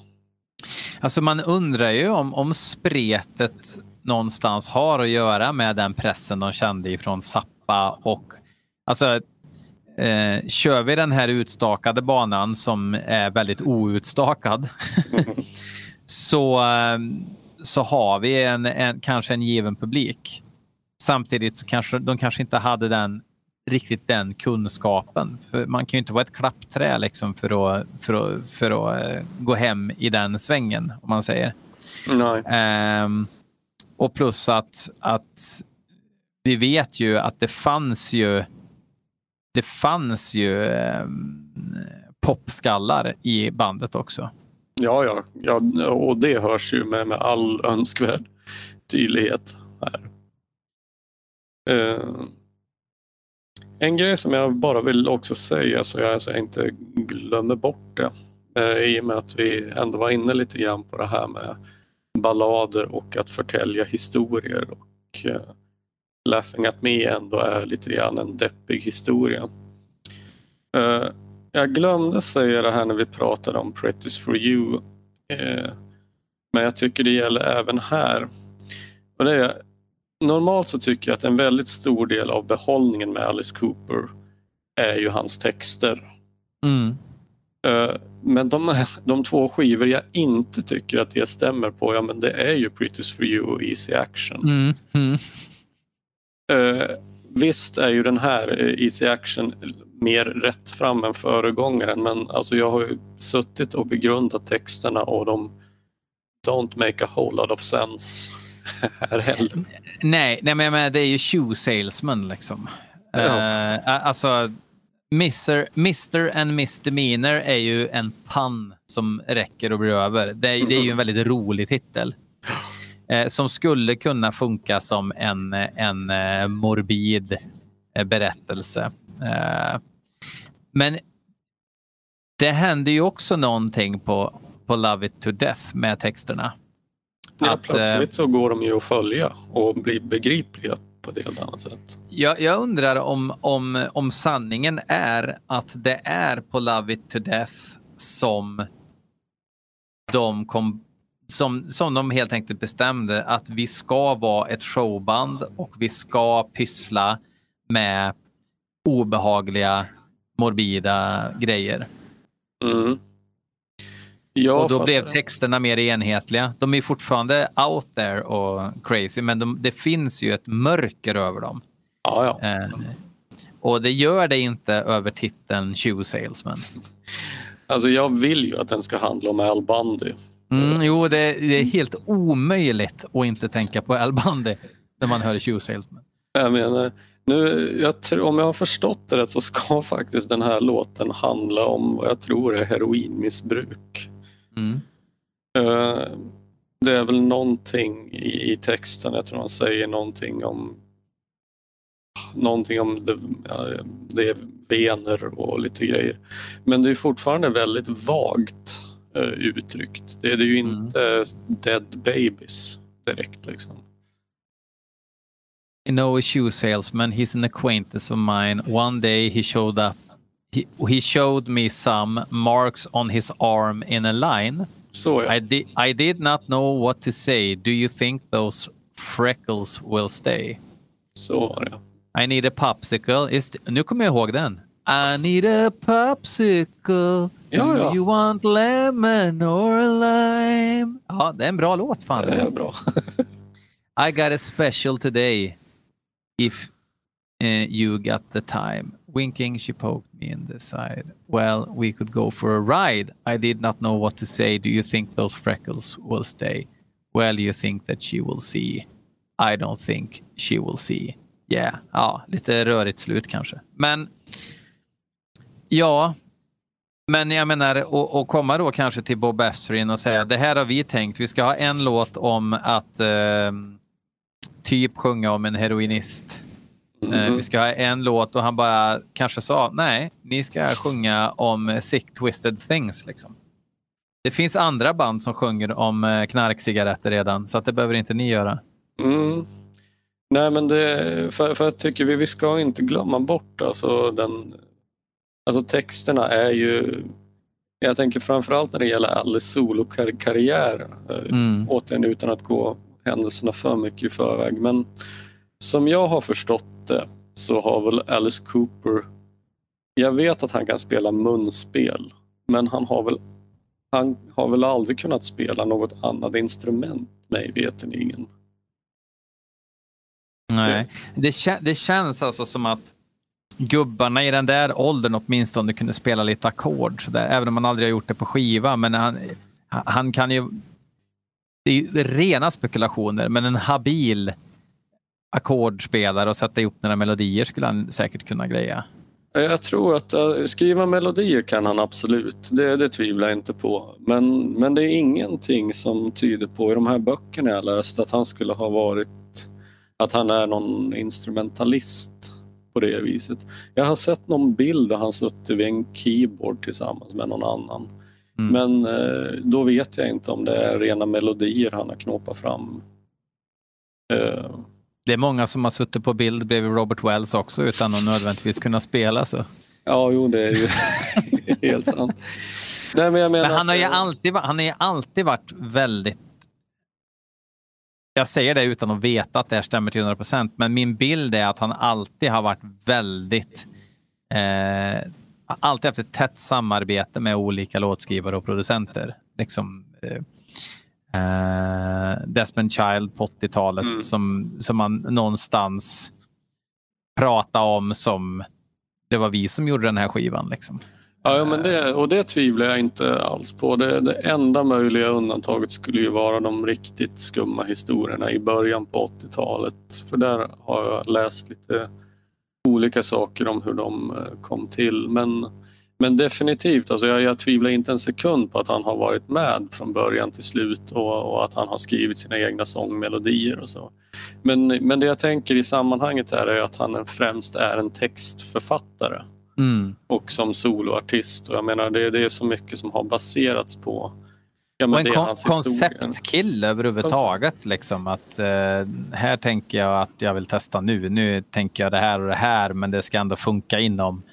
Alltså man undrar ju om, om spretet någonstans har att göra med den pressen de kände ifrån Zappa och alltså Eh, kör vi den här utstakade banan som är väldigt outstakad så, eh, så har vi en, en, kanske en given publik. Samtidigt så kanske de kanske inte hade den riktigt den kunskapen. För man kan ju inte vara ett klappträ liksom för att, för att, för att uh, gå hem i den svängen, om man säger. Um, och plus att, att vi vet ju att det fanns ju det fanns ju eh, popskallar i bandet också. Ja, ja, ja, och det hörs ju med, med all önskvärd tydlighet här. Eh, en grej som jag bara vill också säga så jag, så jag inte glömmer bort det eh, i och med att vi ändå var inne lite grann på det här med ballader och att förtälja historier och eh, Laughing at me ändå är lite grann en deppig historia. Uh, jag glömde säga det här när vi pratade om Pretty's for you. Uh, men jag tycker det gäller även här. Och det är, normalt så tycker jag att en väldigt stor del av behållningen med Alice Cooper är ju hans texter. Mm. Eh, Men de, de två skivor jag inte tycker att det stämmer på, ja men det är ju Pretty's for you och Easy Action. Mm. Mm. Eh, visst är ju den här eh, Easy Action mer rätt fram än föregångaren men alltså jag har ju suttit och begrundat texterna och de don't make a whole lot of sense här heller. Nej, nej, men menar, det är ju shoe salesman liksom. Ja. Eh, alltså, Mr. Mr. and Misdemeanor är ju en pann som räcker och blir över. Det det är ju en väldigt rolig titel. Eh, som skulle kunna funka som en, en eh, morbid eh, berättelse. Men det händer ju också någonting på, på Love it to death med texterna. Ja, Att, plötsligt så går de ju att följa och blir begripliga på ett helt annat sätt. Jag, jag undrar om, om, om sanningen är att det är på Love It To Death som de, kom, som, som de helt enkelt bestämde att vi ska vara ett showband och vi ska pyssla med obehagliga, morbida grejer. Mm. Jag och då blev det. texterna mer enhetliga. De är fortfarande out there och crazy, men de, det finns ju ett mörker över dem. Ja, ja. Eh, och det gör det inte över titeln Shoe Salesman. Alltså jag vill ju att den ska handla om Al Bundy. Mm, jo, det, det är helt omöjligt att inte tänka på Al Bundy när man hör Shoe Salesman. Jag menar, nu, jag tror, om jag har förstått det rätt så ska faktiskt den här låten handla om vad jag tror är heroinmissbruk. Mm. Eh, Det är väl någonting i, i texten, jag tror han säger någonting om någonting om det, det är vener och lite grejer. Men det är fortfarande väldigt vagt eh, uttryckt. Det är det ju Mm. inte dead babies direkt liksom. You know a shoe salesman, he's an acquaintance of mine. One day he showed up. He, he showed me some marks on his arm in a line. Så ja. I, di- I did not know what to say. Do you think those freckles will stay? Så var det. I need a popsicle. Is nu kommer jag ihåg den. I need a popsicle. Ja, ja. you want lemon or lime? Ja, det är en bra låt. Fan. Det är bra. I got a special today. If uh, you got the time. Winking, she poked me in the side. Well, we could go for a ride. I did not know what to say. Do you think those freckles will stay? Well, you think that she will see. I don't think she will see. Yeah, ja, lite rörigt slut kanske. Men ja, men jag menar att komma då kanske till Bob Ezrin och säga det här har vi tänkt. Vi ska ha en låt om att eh, typ sjunga om en heroinist. Mhm. vi ska ha en låt och han bara kanske sa nej, ni ska sjunga om sick twisted things. Liksom. Det finns andra band som sjunger om eh, knarkcigaretter redan, så att det behöver inte ni göra. Mm. Nej men det, för, för jag tycker vi, vi ska inte glömma bort alltså den, alltså texterna är ju, jag tänker framförallt när det gäller Alice solokarriär, eh, Mm. återigen utan att gå händelserna för mycket i förväg, men som jag har förstått det så har väl Alice Cooper, jag vet att han kan spela munspel, men han har väl han har väl aldrig kunnat spela något annat instrument mig veterligen. Nej. Det, det känns alltså som att gubbarna i den där åldern åtminstone kunde spela lite ackord även om man aldrig har gjort det på skiva. Men han, han kan ju... Det är ju rena spekulationer, men en habil ackordspelare och sätta ihop några melodier skulle han säkert kunna greja. Jag tror att uh, skriva melodier kan han absolut. Det, det tvivlar jag inte på. Men, men det är ingenting som tyder på i de här böckerna jag läst att han skulle ha varit att han är någon instrumentalist på det viset. Jag har sett någon bild där han suttit vid en keyboard tillsammans med någon annan. Mm. Men eh, då vet jag inte om det är rena melodier han har knåpat fram. Eh, Det är många som har suttit på bild bredvid Robert Wells också utan att nödvändigtvis kunna spela. Så. ja, jo det är ju helt sant. Nej, men Men han har, ju alltid, han har ju alltid varit väldigt... Jag säger det utan att veta att det här stämmer till 100 procent, men min bild är att han alltid har varit väldigt eh, alltid haft ett tätt samarbete med olika låtskrivare och producenter. Liksom, eh, eh Desmond Child på 80-talet mm. som, som man någonstans pratar om som det var vi som gjorde den här skivan. Liksom. Ja, men det, och det tvivlar jag inte alls på. Det, det enda möjliga undantaget skulle ju vara de riktigt skumma historierna i början på 80-talet. För där har jag läst lite olika saker om hur de eh, kom till. Men, men definitivt, alltså jag, jag tvivlar inte en sekund på att han har varit med från början till slut och, och att han har skrivit sina egna sångmelodier och så. Men, men det jag tänker i sammanhanget här är att han främst är en textförfattare. Mm. Och som soloartist. Och jag menar det, det är så mycket som har baserats på Ja, och en kon konceptkille överhuvudtaget. Liksom, att, eh, här tänker jag att jag vill testa nu. Nu tänker jag det här och det här, men det ska ändå funka inom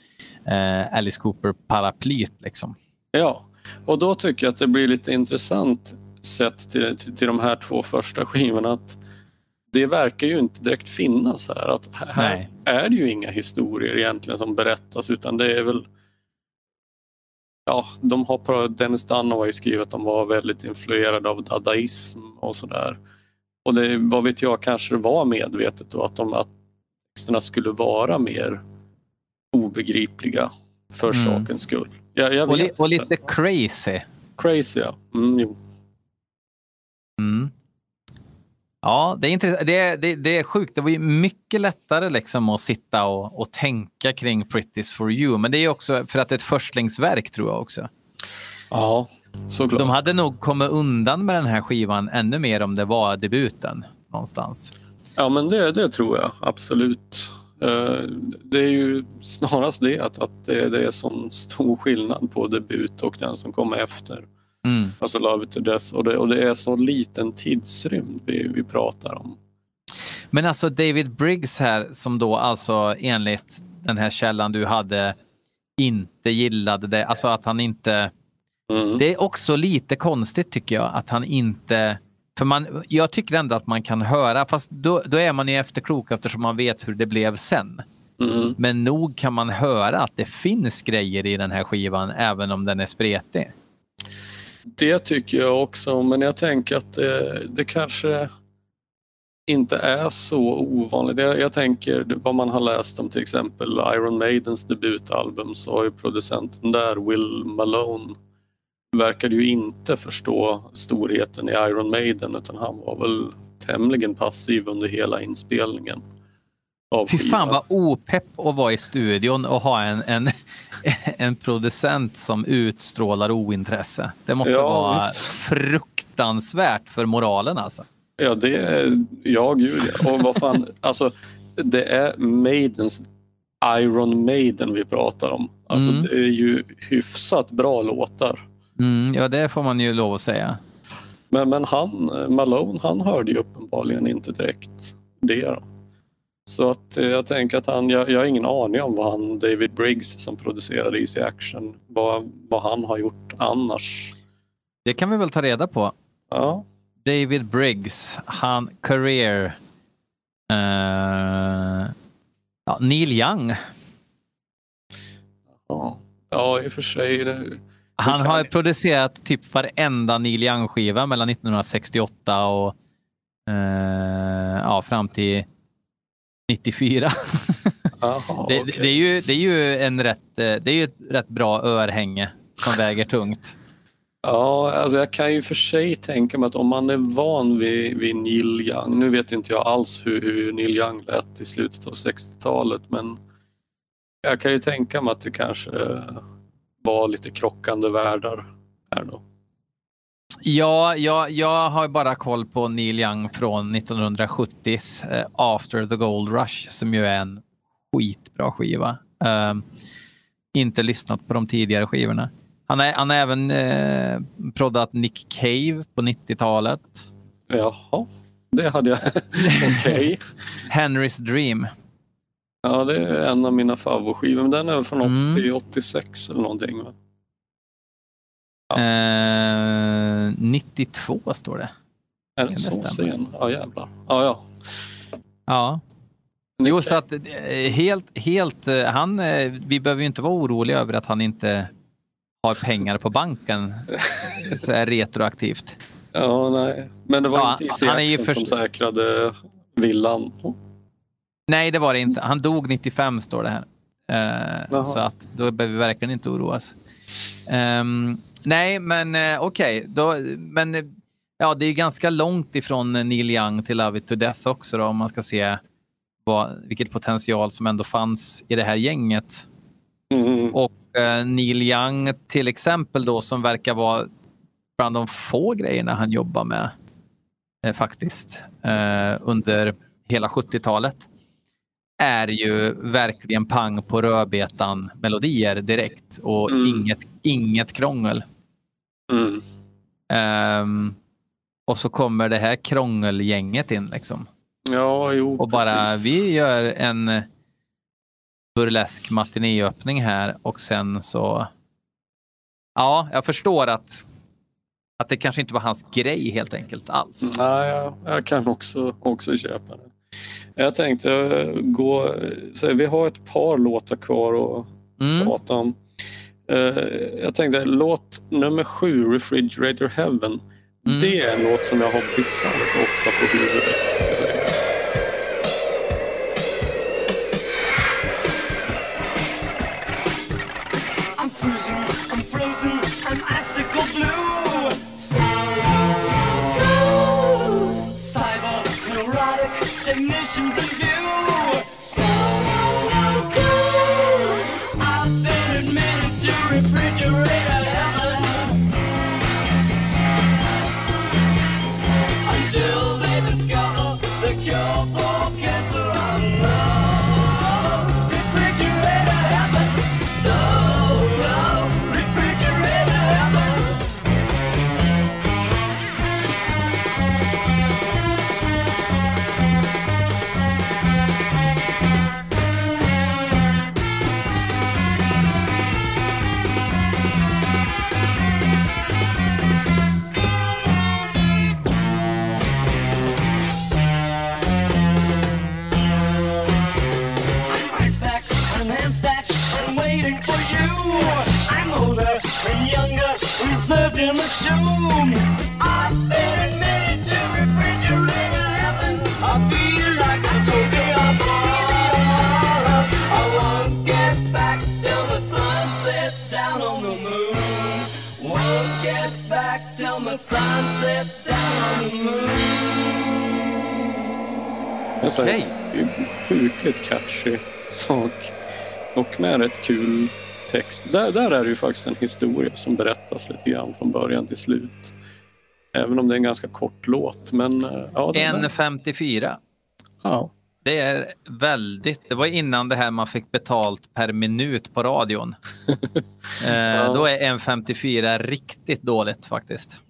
eh, Alice Cooper-paraplyt. Liksom. Ja, och då tycker jag att det blir lite intressant sett till, till, till de här två första skivorna. Att det verkar ju inte direkt finnas här. Att här Nej. är det ju inga historier egentligen som berättas utan det är väl Ja, de har, Dennis Dunn har ju skrivit att de var väldigt influerade av dadaism och sådär. Och det, vad vet jag, kanske det var medvetet då att, de, att texterna skulle vara mer obegripliga för mm. sakens skull. Jag, jag och, li, och, lite crazy. Crazy, ja. Mm, jo. Mm. Ja, det är, intressant. Det, det, det är sjukt. Det var ju mycket lättare liksom att sitta och, och tänka kring Pretty's for you. Men det är också för att det är ett förstlingsverk tror jag också. Ja, såklart. De hade nog kommit undan med den här skivan ännu mer om det var debuten någonstans. Ja, men det, det tror jag absolut. Eh, det är ju snarast det att, att det, det är sån stor skillnad på debut och den som kommer efter. Mm. Alltså Love it to death. Och det, och det är så liten tidsrymd vi, vi pratar om. Men alltså David Briggs här som då alltså enligt den här källan du hade inte gillade det. Alltså att han inte... Mm. Det är också lite konstigt tycker jag att han inte... För man, jag tycker ändå att man kan höra, fast då, då är man ju efterklok eftersom man vet hur det blev sen. Mm. Men nog kan man höra att det finns grejer i den här skivan även om den är spretig. Det tycker jag också, men jag tänker att det, det kanske inte är så ovanligt. Jag, jag, tänker vad man har läst om till exempel Iron Maidens debutalbum så har ju producenten där, Will Malone, verkade ju inte förstå storheten i Iron Maiden utan han var väl tämligen passiv under hela inspelningen Fy fan vad opepp att vara i studion och ha en, en, en producent som utstrålar ointresse. Det måste ja, vara visst. fruktansvärt för moralen alltså. Ja, det är, ja gud ja. Och vad fan, alltså det är Maidens Iron Maiden vi pratar om. Alltså mm. det är ju hyfsat bra låtar. Mm, ja, det får man ju lov att säga. Men, men han, Malone, han hörde ju uppenbarligen inte direkt det. Då. Så att eh, jag tänker att han, jag, jag har ingen aning om vad han, David Briggs som producerade Easy Action, vad, vad han har gjort annars. Det kan vi väl ta reda på. Ja. David Briggs, han career. Uh, ja, Neil Young. Ja, ja i och för sig. Det, han har jag... producerat typ varenda Neil Young-skiva mellan 1968 och uh, ja, fram till 94. Aha, det, okay. det, är ju, det är ju en rätt, eh, det är ju ett rätt bra örhänge som väger tungt. Ja, alltså jag kan ju för sig tänka mig att om man är van vid, vid Neil Young, nu vet inte jag alls hur, hur Neil Young lät i slutet av 60-talet, men jag kan ju tänka mig att det kanske var lite krockande världar här då. Ja, jag, jag har bara koll på Neil Young från 1970s uh, eh, After the Gold Rush som ju är en skitbra skiva. Uh, inte lyssnat på de tidigare skivorna. Han har han även uh, proddat Nick Cave på 90-talet. Jaha, det hade jag. Okej. Okay. Henrys Dream. Ja, det är en av mina favoritskivor, men den är från 80, mm. 86 eller någonting. Va? Eh, 92 står det. Är den så sen? Ja jävlar. Ja, ja. Ja. Jo, så att eh, helt, helt, eh, han, eh, vi behöver ju inte vara oroliga över att han inte har pengar på banken så här retroaktivt. Ja, nej. Men det var Ja, inte Easy han är ju Action som först- säkrade villan. Nej, det var det inte. Han dog 95 står det här. Eh, Jaha. så att då behöver vi verkligen inte oroas. Ehm, nej, men eh, okej. Men eh, ja, det är ganska långt ifrån Neil Young till Love It To Death också då, om man ska se vad, vilket potential som ändå fanns i det här gänget. Mm. Och eh, Neil Young till exempel då som verkar vara bland de få grejerna han jobbar med eh, faktiskt eh, under hela 70-talet är ju verkligen pang på rödbetan melodier direkt och Mm. inget, inget krångel. Mm. Ehm, och så kommer det här krångelgänget in liksom. Ja, jo, Och bara precis. vi gör en burlesk matinéöppning här och sen så. Ja, jag förstår att att det kanske inte var hans grej helt enkelt alls. Nej, jag, jag kan också, också köpa det. Jag tänkte gå... Så vi har ett par låtar kvar att Mm. prata om. Eh, Jag tänkte låt nummer sju, Refrigerator Heaven. Mm. Det är en låt som jag har bisarrt ofta på huvudet. Ska sägas. I'm Och med rätt kul text. Där, där är det ju faktiskt en historia som berättas lite grann från början till slut. Även om det är en ganska kort låt. Men eh, ja, den där- 1.54. ja. Det är väldigt, det var innan det här man fick betalt per minut på radion. eh, Då är 1.54 riktigt dåligt faktiskt.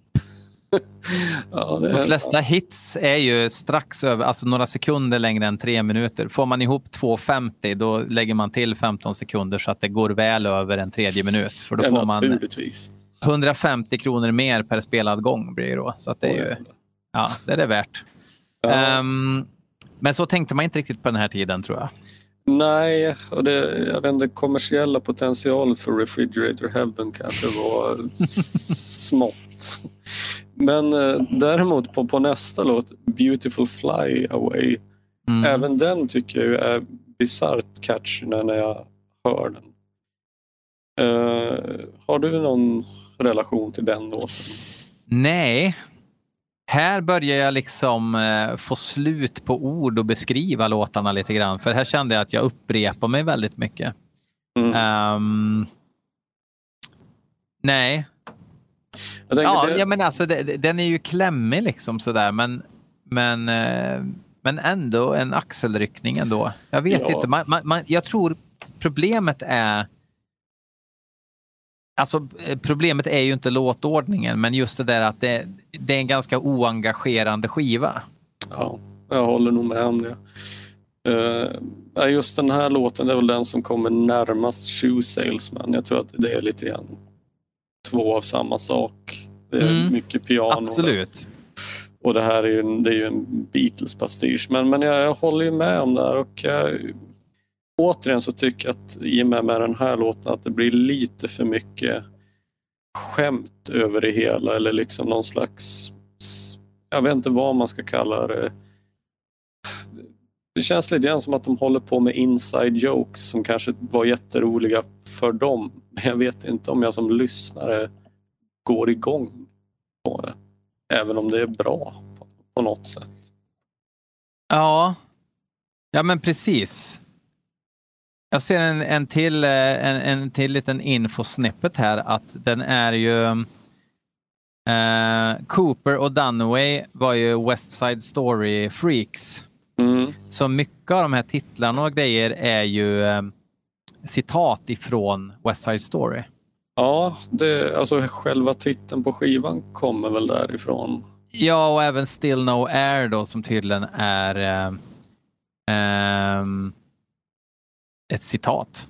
ja, De flesta hits är ju strax över, alltså några sekunder längre än tre minuter. Får man ihop 2.50 då lägger man till 15 sekunder så att det går väl över en tredje minut. För då Ja, får man Naturligtvis. 150 kronor mer per spelad gång blir det då. Så att det är ju, ja, det är det värt. Ja. Ehm, men så tänkte man inte riktigt på den här tiden tror jag. Nej, och det, jag vet inte, kommersiella potential för Refrigerator Heaven kanske var smått. Men eh, däremot på, på nästa låt, Beautiful Fly Away, Mm. även den tycker jag är bisarrt catchy när jag hör den. Eh, har du någon relation till den låten? Nej. Här börjar jag liksom eh, få slut på ord och beskriva låtarna lite grann. För här kände jag att jag upprepar mig väldigt mycket. Mm. Ehm, nej. Ja, det, ja, men alltså det, den är ju klämmig liksom sådär. Men, men, eh, men ändå en axelryckning ändå. Jag vet Ja. inte. Man, man, jag tror problemet är Alltså eh, problemet är ju inte låtordningen, men just det där att det, det är en ganska oengagerande skiva. Ja, jag håller nog med om det. Ja, just den här låten är väl den som kommer närmast Shoe Salesman. Jag tror att det är lite grann två av samma sak. Det är Mm, mycket piano Absolut. Och det här är ju en, det är ju en Beatles-pastisch. Men, men jag, jag håller ju med om det här och jag, återigen så tycker jag att i och med, med den här låten att det blir lite för mycket skämt över det hela eller liksom någon slags, jag vet inte vad man ska kalla det. Det känns lite grann som att de håller på med inside jokes som kanske var jätteroliga för dem. Men jag vet inte om jag som lyssnare går igång på det. Även om det är bra på, något sätt. Ja, ja men precis. Jag ser en, en, till, eh, en, en till liten infosnippet här att den är ju eh, Cooper och Dunaway var ju West Side Story freaks. Mm. Så mycket av de här titlarna och grejer är ju eh, citat ifrån West Side Story. Ja, det, alltså själva titeln på skivan kommer väl därifrån. Ja, och även Still No Air då som tydligen är eh, ehm, ett citat.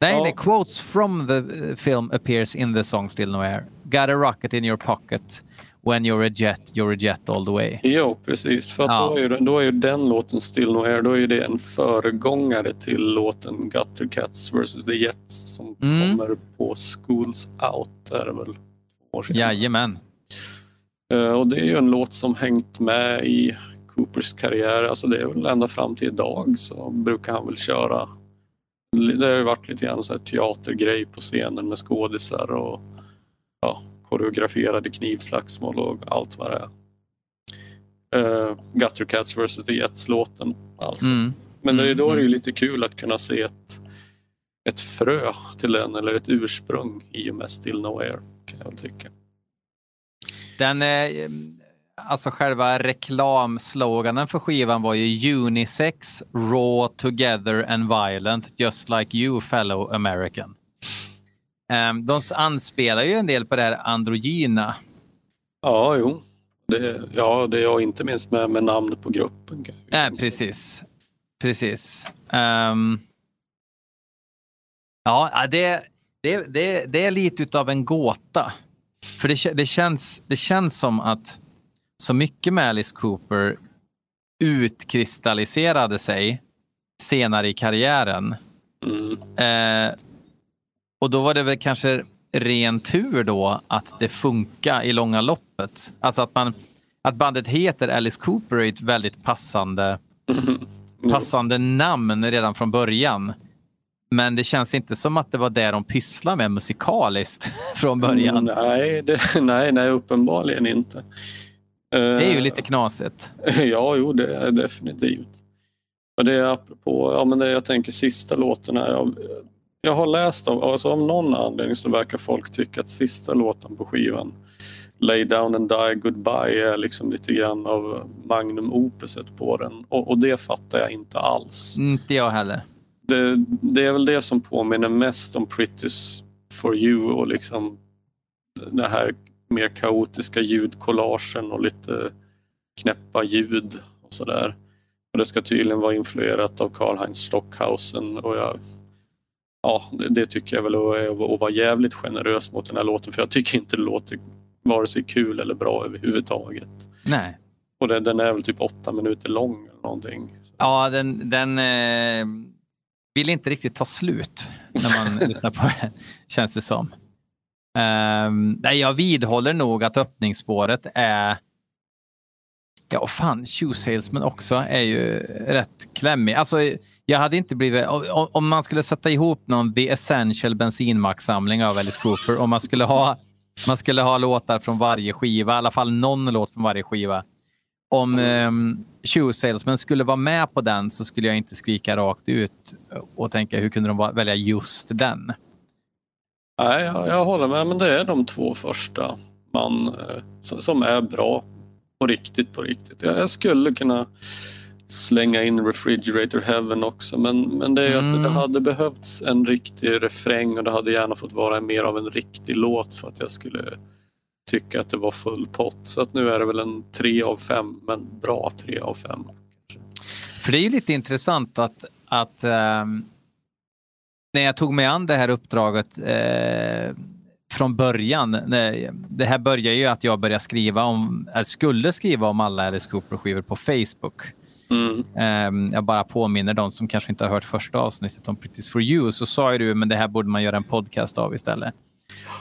Nej, Ja. nej, quotes from the eh, film appears in the song Still No Air. Got a rocket in your pocket. When you're a jet, you're a jet all the way. Jo, precis. För Ja. då, är ju, då är den låten Still No Air, då är det en föregångare till låten Gutter Cats vs. The Jets som Mm. kommer på Schools Out, är det väl? år sedan. Jajamän. Eh, Och det är ju en låt som hängt med i Coopers karriär. Alltså det är väl ända fram till idag så brukar han väl köra. Det har ju varit lite grann så här teatergrej på scenen med skådisar och ja, koreograferade knivslagsmål och allt vad det är. Uh, Gutter Cats vs. The Jets-låten alltså. Mm. Men det då är det ju Mm. lite kul att kunna se ett, ett frö till den eller ett ursprung i och med Still No Air kan jag tycka. Den, eh, alltså själva reklamsloganen för skivan var ju Unisex, Raw, Together and Violent, just like you fellow American. Um, de anspelar ju en del på det här androgyna. Ja, jo. Det, ja, det är jag inte minst med, med namnet på gruppen. Nej, precis. Precis. Ehm, ja, det, det, det, det är lite utav en gåta. För det, det, känns, det känns som att så mycket med Alice Cooper utkristalliserade sig senare i karriären. Mm. Eh, och då var det väl kanske ren tur då att det funkar i långa loppet. Alltså att, man, att bandet heter Alice Cooper är ett väldigt passande, passande namn redan från början. Men det känns inte som att det var det de pysslade med musikaliskt från början. Nej, det, nej, nej, uppenbarligen inte. Det är ju Eh, lite knasigt. Ja, jo, det är definitivt. Och det är apropå, ja men det jag tänker sista låten här. Jag, har läst av, alltså av någon anledning så verkar folk tycka att sista låten på skivan Lay down and die goodbye är liksom lite grann av magnum opuset på den. Och, och det fattar jag inte alls. Inte jag heller. Det, det är väl det som påminner mest om Pretty for you och liksom den här mer kaotiska ljudkollagen och lite knäppa ljud och sådär. Och det ska tydligen vara influerat av Karl-Heinz Stockhausen och jag, ja, det, det tycker jag väl är att vara jävligt generös mot den här låten för jag tycker inte det låter vare sig kul eller bra överhuvudtaget. Nej. Och det, den är väl typ åtta minuter lång eller någonting. Ja, den, den eh, vill inte riktigt ta slut när man lyssnar på den, känns det som. Um, nej, jag vidhåller nog att öppningsspåret är Ja, och fan, Shoe Salesman också är ju rätt klämmig. Alltså, jag hade inte blivit... Om, Om man skulle sätta ihop någon The Essential bensinmacksamling av Alice Cooper, om man skulle ha man skulle ha låtar från varje skiva, i alla fall någon låt från varje skiva. Om um, Shoe Salesman skulle vara med på den så skulle jag inte skrika rakt ut och tänka hur kunde de välja just den? Nej, jag, jag håller med, men det är de två första man, eh, som, som är bra på riktigt, på riktigt. Jag, jag skulle kunna slänga in Refrigerator Heaven också, men, men det är ju att Mm. det hade behövts en riktig refräng och det hade gärna fått vara mer av en riktig låt för att jag skulle tycka att det var full pott. Så att nu är det väl en tre av fem, men bra tre av fem. För det är ju lite intressant att, att ehm, när jag tog mig an det här uppdraget, eh, från början. Det här börjar ju att jag började skriva om, eller skulle skriva om alla Alice Cooper-skivor på Facebook. Mm. Ehm, jag bara påminner de som kanske inte har hört första avsnittet om Pretty for you, så sa ju du men det här borde man göra en podcast av istället.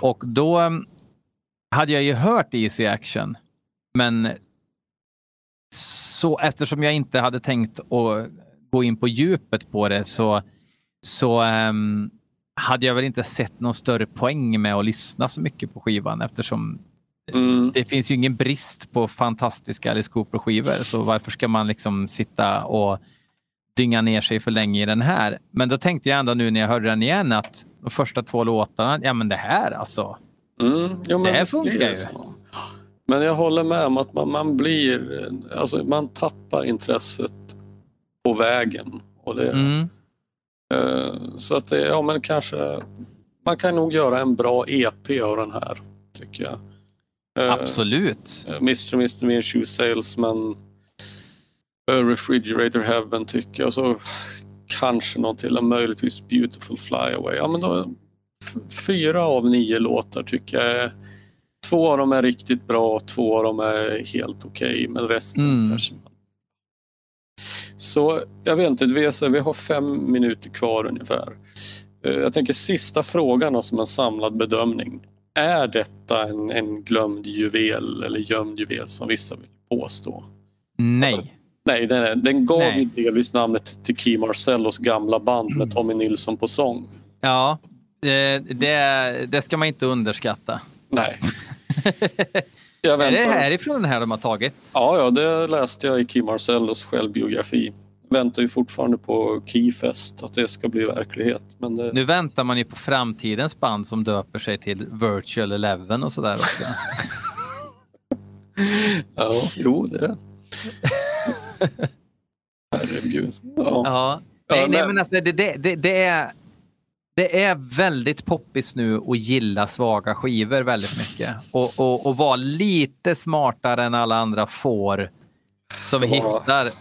Och då ehm, hade jag ju hört Easy Action, men så eftersom jag inte hade tänkt att gå in på djupet på det så, så um, hade jag väl inte sett någon större poäng med att lyssna så mycket på skivan eftersom Mm. det finns ju ingen brist på fantastiska Alice Cooper-skivor, så varför ska man liksom sitta och dynga ner sig för länge i den här? Men då tänkte jag ändå nu när jag hörde den igen att de första två låtarna, ja men det här alltså. Mm. Jo, men Det visst funkar ju. så. Men jag håller med om att man, man blir, alltså man tappar intresset på vägen. Och det, Mm. eh, så att det, ja men kanske, man kan nog göra en bra EP av den här, tycker jag. Eh, Absolut. Mr. Mr. Mere Shoe Salesman, eh, Refrigerator Heaven tycker jag. Så kanske någon till, möjligtvis Beautiful Flyaway. Ja, men då, fyra av nio låtar tycker jag. Två av dem är riktigt bra, två av dem är helt okej, men resten Mm. kanske... Så jag vet inte, vi, så, vi har fem minuter kvar ungefär. Eh, Jag tänker sista frågan som en samlad bedömning. Är detta en, en glömd juvel eller gömd juvel som vissa vill påstå? Nej. Alltså, Nej, den, den gav Nej. ju delvis namnet till Key Marcellos gamla band med Tommy Nilsson på sång. Ja, eh, det, det ska man inte underskatta. Nej. Är det härifrån den här de har tagit? Ja, ja, det läste jag i Key Marcellos självbiografi. Väntar ju fortfarande på Keyfest, att det ska bli verklighet. Men det, Nu väntar man ju på framtidens band som döper sig till Virtual Eleven och sådär också. ja, jo, det... Herregud. Ja. Ja. Nej, nej, men- alltså det, det, det, är, det är väldigt poppis nu att gilla svaga skivor väldigt mycket. Och, och, och vara lite smartare än alla andra får som vara- hittar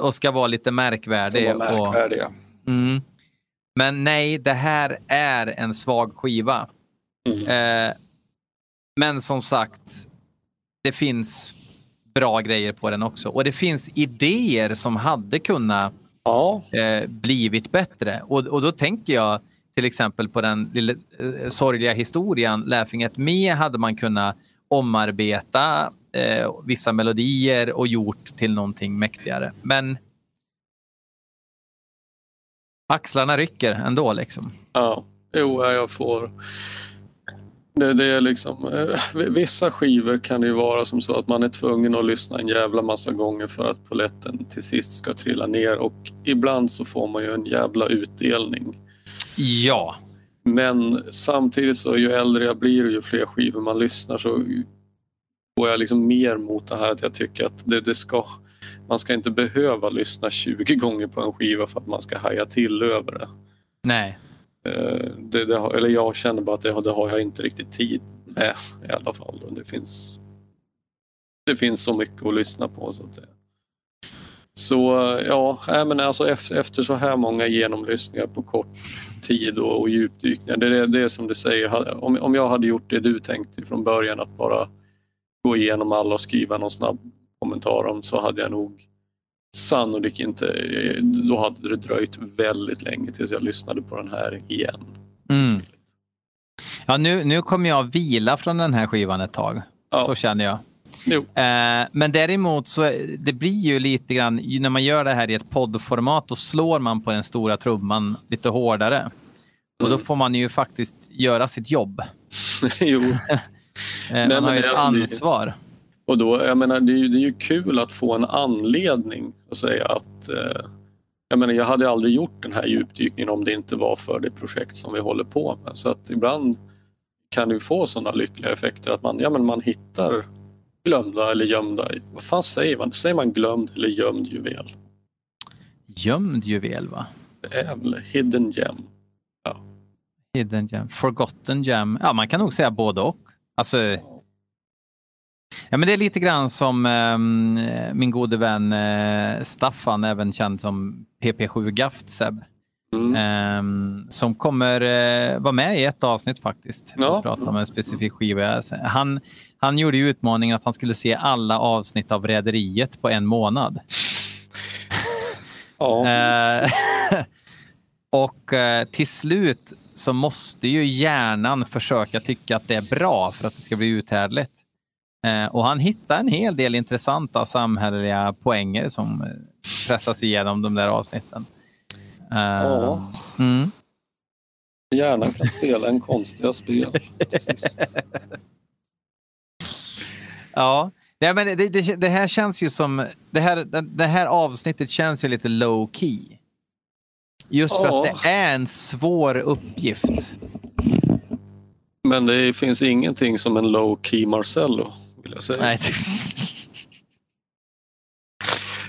och ska vara lite Ska märkvärdig. vara Och, märkvärdiga. mm. Men nej, det här är en svag skiva. Mm. Eh, men som sagt, det finns bra grejer på den också. Och det finns idéer som hade kunnat Ja, eh, blivit bättre. Och, och då tänker jag till exempel på den lilla eh, sorgliga historien Laughing at Me hade man kunnat omarbeta eh, vissa melodier och gjort till någonting mäktigare. Men axlarna rycker ändå liksom. Ja, jo, ja, jag får... Det, det är liksom, eh, vissa skivor kan det ju vara som så att man är tvungen att lyssna en jävla massa gånger för att poletten till sist ska trilla ner och ibland så får man ju en jävla utdelning. Ja, Men samtidigt så ju äldre jag blir och ju fler skivor man lyssnar så går jag liksom mer mot det här att jag tycker att det, det ska, man ska inte behöva lyssna 20 gånger på en skiva för att man ska haja till över det. nej. Eh, Det, det, eller jag känner bara att det, det har jag inte riktigt tid med i alla fall. Det, finns, det finns så mycket att lyssna på. Så, att det, så eh, ja, nej, men alltså efter, efter så här många genomlyssningar på kort tid och, och djupdykningar. Det, är- det är som du säger, om, om jag hade gjort det du tänkte från början att bara gå igenom alla och skriva någon snabb kommentar om så hade jag nog sannolikt inte, då hade det dröjt väldigt länge tills jag lyssnade på den här igen. Mm. Ja, nu, nu kommer jag vila från den här skivan ett tag. Ja. Så känner jag. Eh, men däremot så det blir ju lite grann, när man gör det här i ett poddformat, då slår man på den stora trumman lite hårdare. Och då Mm. får man ju faktiskt göra sitt jobb. jo. Eh, men man har ju det ett alltså det- ansvar. Och då, jag menar, det är, ju, det är ju kul att få en anledning att säga att eh, jag menar, jag hade aldrig gjort den här djupdykningen om det inte var för det projekt som vi håller på med. Så att ibland kan det ju få sådana lyckliga effekter att man, ja, men man hittar glömda eller gömda, vad fan säger man? Säger man glömd eller gömd juvel? Gömd juvel, va? Det är väl hidden gem. Hidden gem. Forgotten gem. Ja, man kan nog säga både och. Alltså, ja, men det är lite grann som ehm, min gode vän eh, Staffan, även känd som PP7 Gaft Seb. Mm. ehm, som kommer eh, vara med i ett avsnitt faktiskt. Ja. Och prata om en specifik skiva. Han, han gjorde ju utmaningen att han skulle se alla avsnitt av Rederiet på en månad. Ja. Eh, och till slut så måste ju hjärnan försöka tycka att det är bra för att det ska bli uthärdligt. Eh, och han hittar en hel del intressanta samhälleliga poänger som eh, pressas igenom de där avsnitten. Eh, Ja. mm. Hjärnan kan spela en konstiga spel. till. Ja, Nej, men det, det, det här känns ju som... Det här, det här avsnittet känns ju lite low key. Just för Ja. att det är en svår uppgift. Men det finns ingenting som en low key Marcello, vill jag säga. Nej,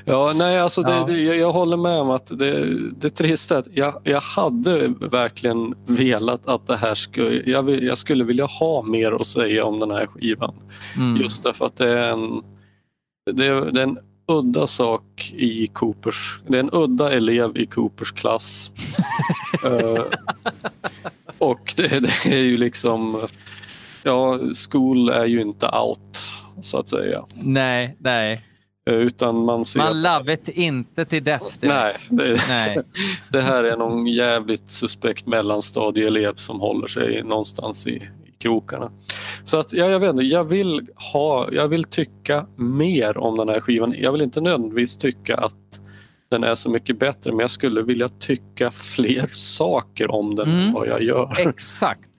Ja, nej, alltså det, Ja. det, jag, jag håller med om att det, det trista är att jag, jag hade verkligen velat att det här skulle... Jag, jag skulle vilja ha mer att säga om den här skivan. mm. Just därför att det är en... Det är, det är en udda sak i Coopers... Det är en udda elev i Coopers klass. Eh, och det, det är ju liksom... Ja, school är ju inte out, så att säga. Nej, nej. Eh, Utan man ser... Man love it inte till death. Nej, det, Nej. det här är någon jävligt suspekt mellanstadieelev som håller sig någonstans i krokarna. Så att, ja, jag vet inte, jag vill, ha, jag vill tycka mer om den här skivan. Jag vill inte nödvändigtvis tycka att den är så mycket bättre, men jag skulle vilja tycka fler saker om den Mm. än vad jag gör. Exakt.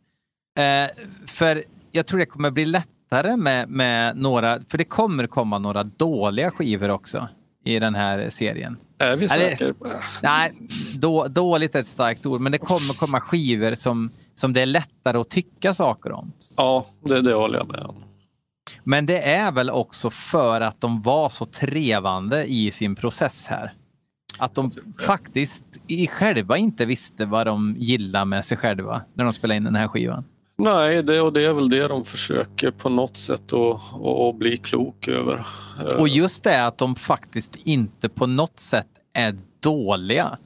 Eh, för jag tror det kommer bli lättare med, med några, för det kommer komma några dåliga skivor också i den här serien. Är vi Eller- säkra? Nej, då, dåligt är ett starkt ord, men det kommer komma skivor som, som det är lättare att tycka saker om. Ja, det, det håller jag med om. Men det är väl också för att de var så trevande i sin process här. Att de faktiskt i själva inte visste vad de gillade med sig själva när de spelade in den här skivan. Nej, det, och det är väl det de försöker på något sätt att, bli klok över. Eh, Och just det att de faktiskt inte på något sätt är dåliga.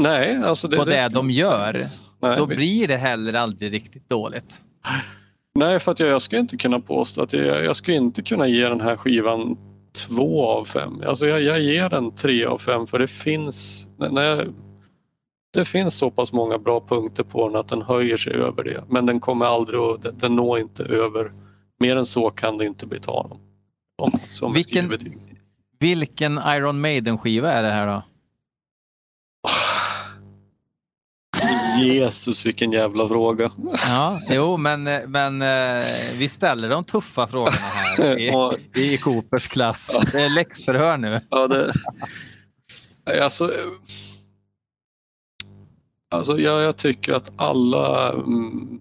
Nej, alltså det, på det ska de gör. Nej, Då visst. blir det heller aldrig riktigt dåligt. Nej, för att jag, jag ska inte kunna påstå att jag, jag ska inte kunna ge den här skivan två av fem. Alltså jag, jag ger den tre av fem för det finns, när jag, det finns så pass många bra punkter på den att den höjer sig över det. Men den kommer aldrig att, den, når inte över, mer än så kan det inte bli tal om. om som Vilken-. Vilken Iron Maiden-skiva är det här då? Jesus vilken jävla fråga. Ja, jo, men, men eh, vi ställer de tuffa frågorna här i, Ja, i Coopers klass. Det är läxförhör nu. Ja, det... Alltså, alltså jag, jag tycker att alla... Mm,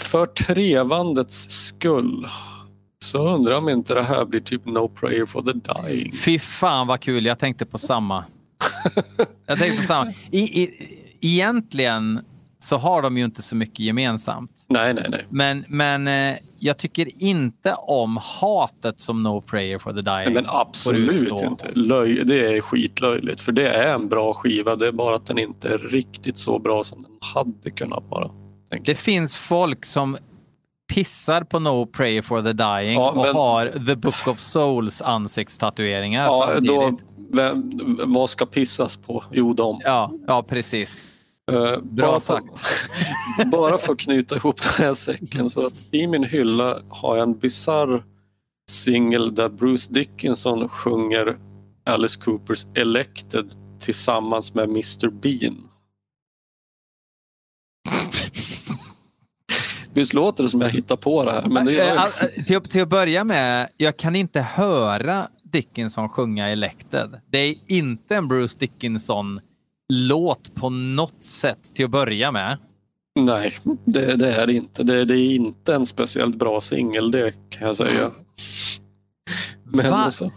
för trevandets skull så undrar jag om inte det här blir typ No prayer for the dying. Fy fan vad kul, jag tänkte på samma. Jag tänkte på samma. I, i, egentligen så har de ju inte så mycket gemensamt. Nej, nej, nej. Men, men eh, jag tycker inte om hatet som No prayer for the dying. Men får absolut inte. Löj, det är skitlöjligt för det är en bra skiva. Det är bara att den inte är riktigt så bra som den hade kunnat vara. Det finns folk som pissar på No prayer for the dying Ja, och men- har The Book of Souls ansiktstatueringar Ja, samtidigt. då, vem, vad ska pissas på? Jo, de. Ja, ja, precis. Eh, bara sagt. För, bara för att knyta ihop den här säcken. Så att I min hylla har jag en bizarr singel där Bruce Dickinson sjunger Alice Coopers Elected tillsammans med Mr Bean. Visst låter det som jag hittar på det här? Men det gör Eh, jag. all- till, till att börja med, jag kan inte höra Dickinson sjunga Elected. Det är inte en Bruce Dickinson-låt på något sätt till att börja med. Nej, det, det är det inte. Det, det är inte en speciellt bra singel, det kan jag säga. Men alltså,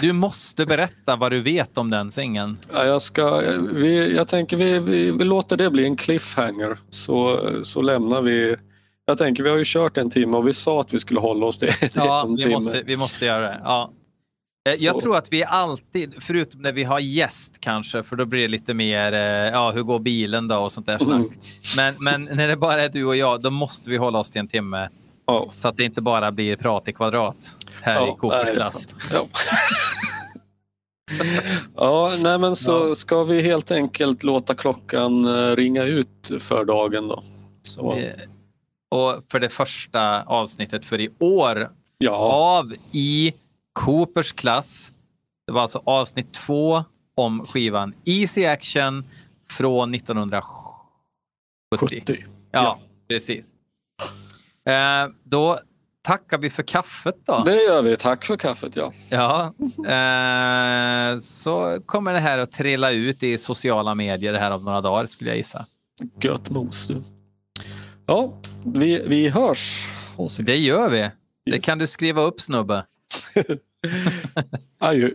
Du måste berätta vad du vet om den singeln. Ja, jag, ska, vi, jag tänker vi, vi, vi låter det bli en cliffhanger så, så lämnar vi. Jag tänker vi har ju kört en timme och vi sa att vi skulle hålla oss till Ja, en vi timme. måste, vi måste göra det. Ja. Eh, Jag Så- tror att vi alltid, förutom när vi har gäst kanske, för då blir det lite mer, eh, ja hur går bilen då och sånt där. Mm. Men, men när det bara är du och jag, då måste vi hålla oss till en timme. Ja. Så att det inte bara blir prat i kvadrat här Ja, i Coopers nej, klass. sant. Ja. ja, nej men så ska vi helt enkelt låta klockan eh, ringa ut för dagen då. Så, Och för det första avsnittet för i år ja, av i Coopers klass. Det var alltså avsnitt två om skivan Easy Action från 1970. 70. Ja, precis. Eh, då tackar vi för kaffet då. Det gör vi. Tack för kaffet ja. Ja, eh, så kommer det här att trilla ut i sociala medier det här om några dagar skulle jag gissa. Gött mos du. Ja, vi, vi hörs. Det gör vi. Det Yes. kan du skriva upp snubbe. Adjö.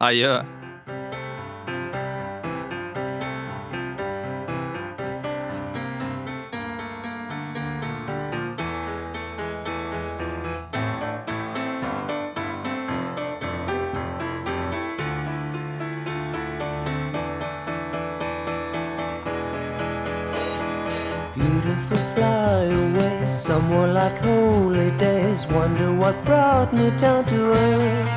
Adjö. more like holy days. Wonder what brought me down to earth.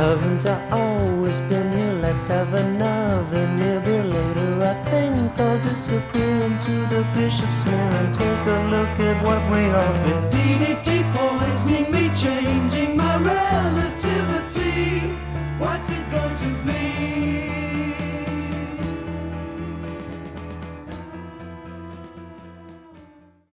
Haven't I always been here? Let's have another nibble later. I think I'll disappear into the bishop's mirror and take a look at what we are. DDT poisoning me, changing.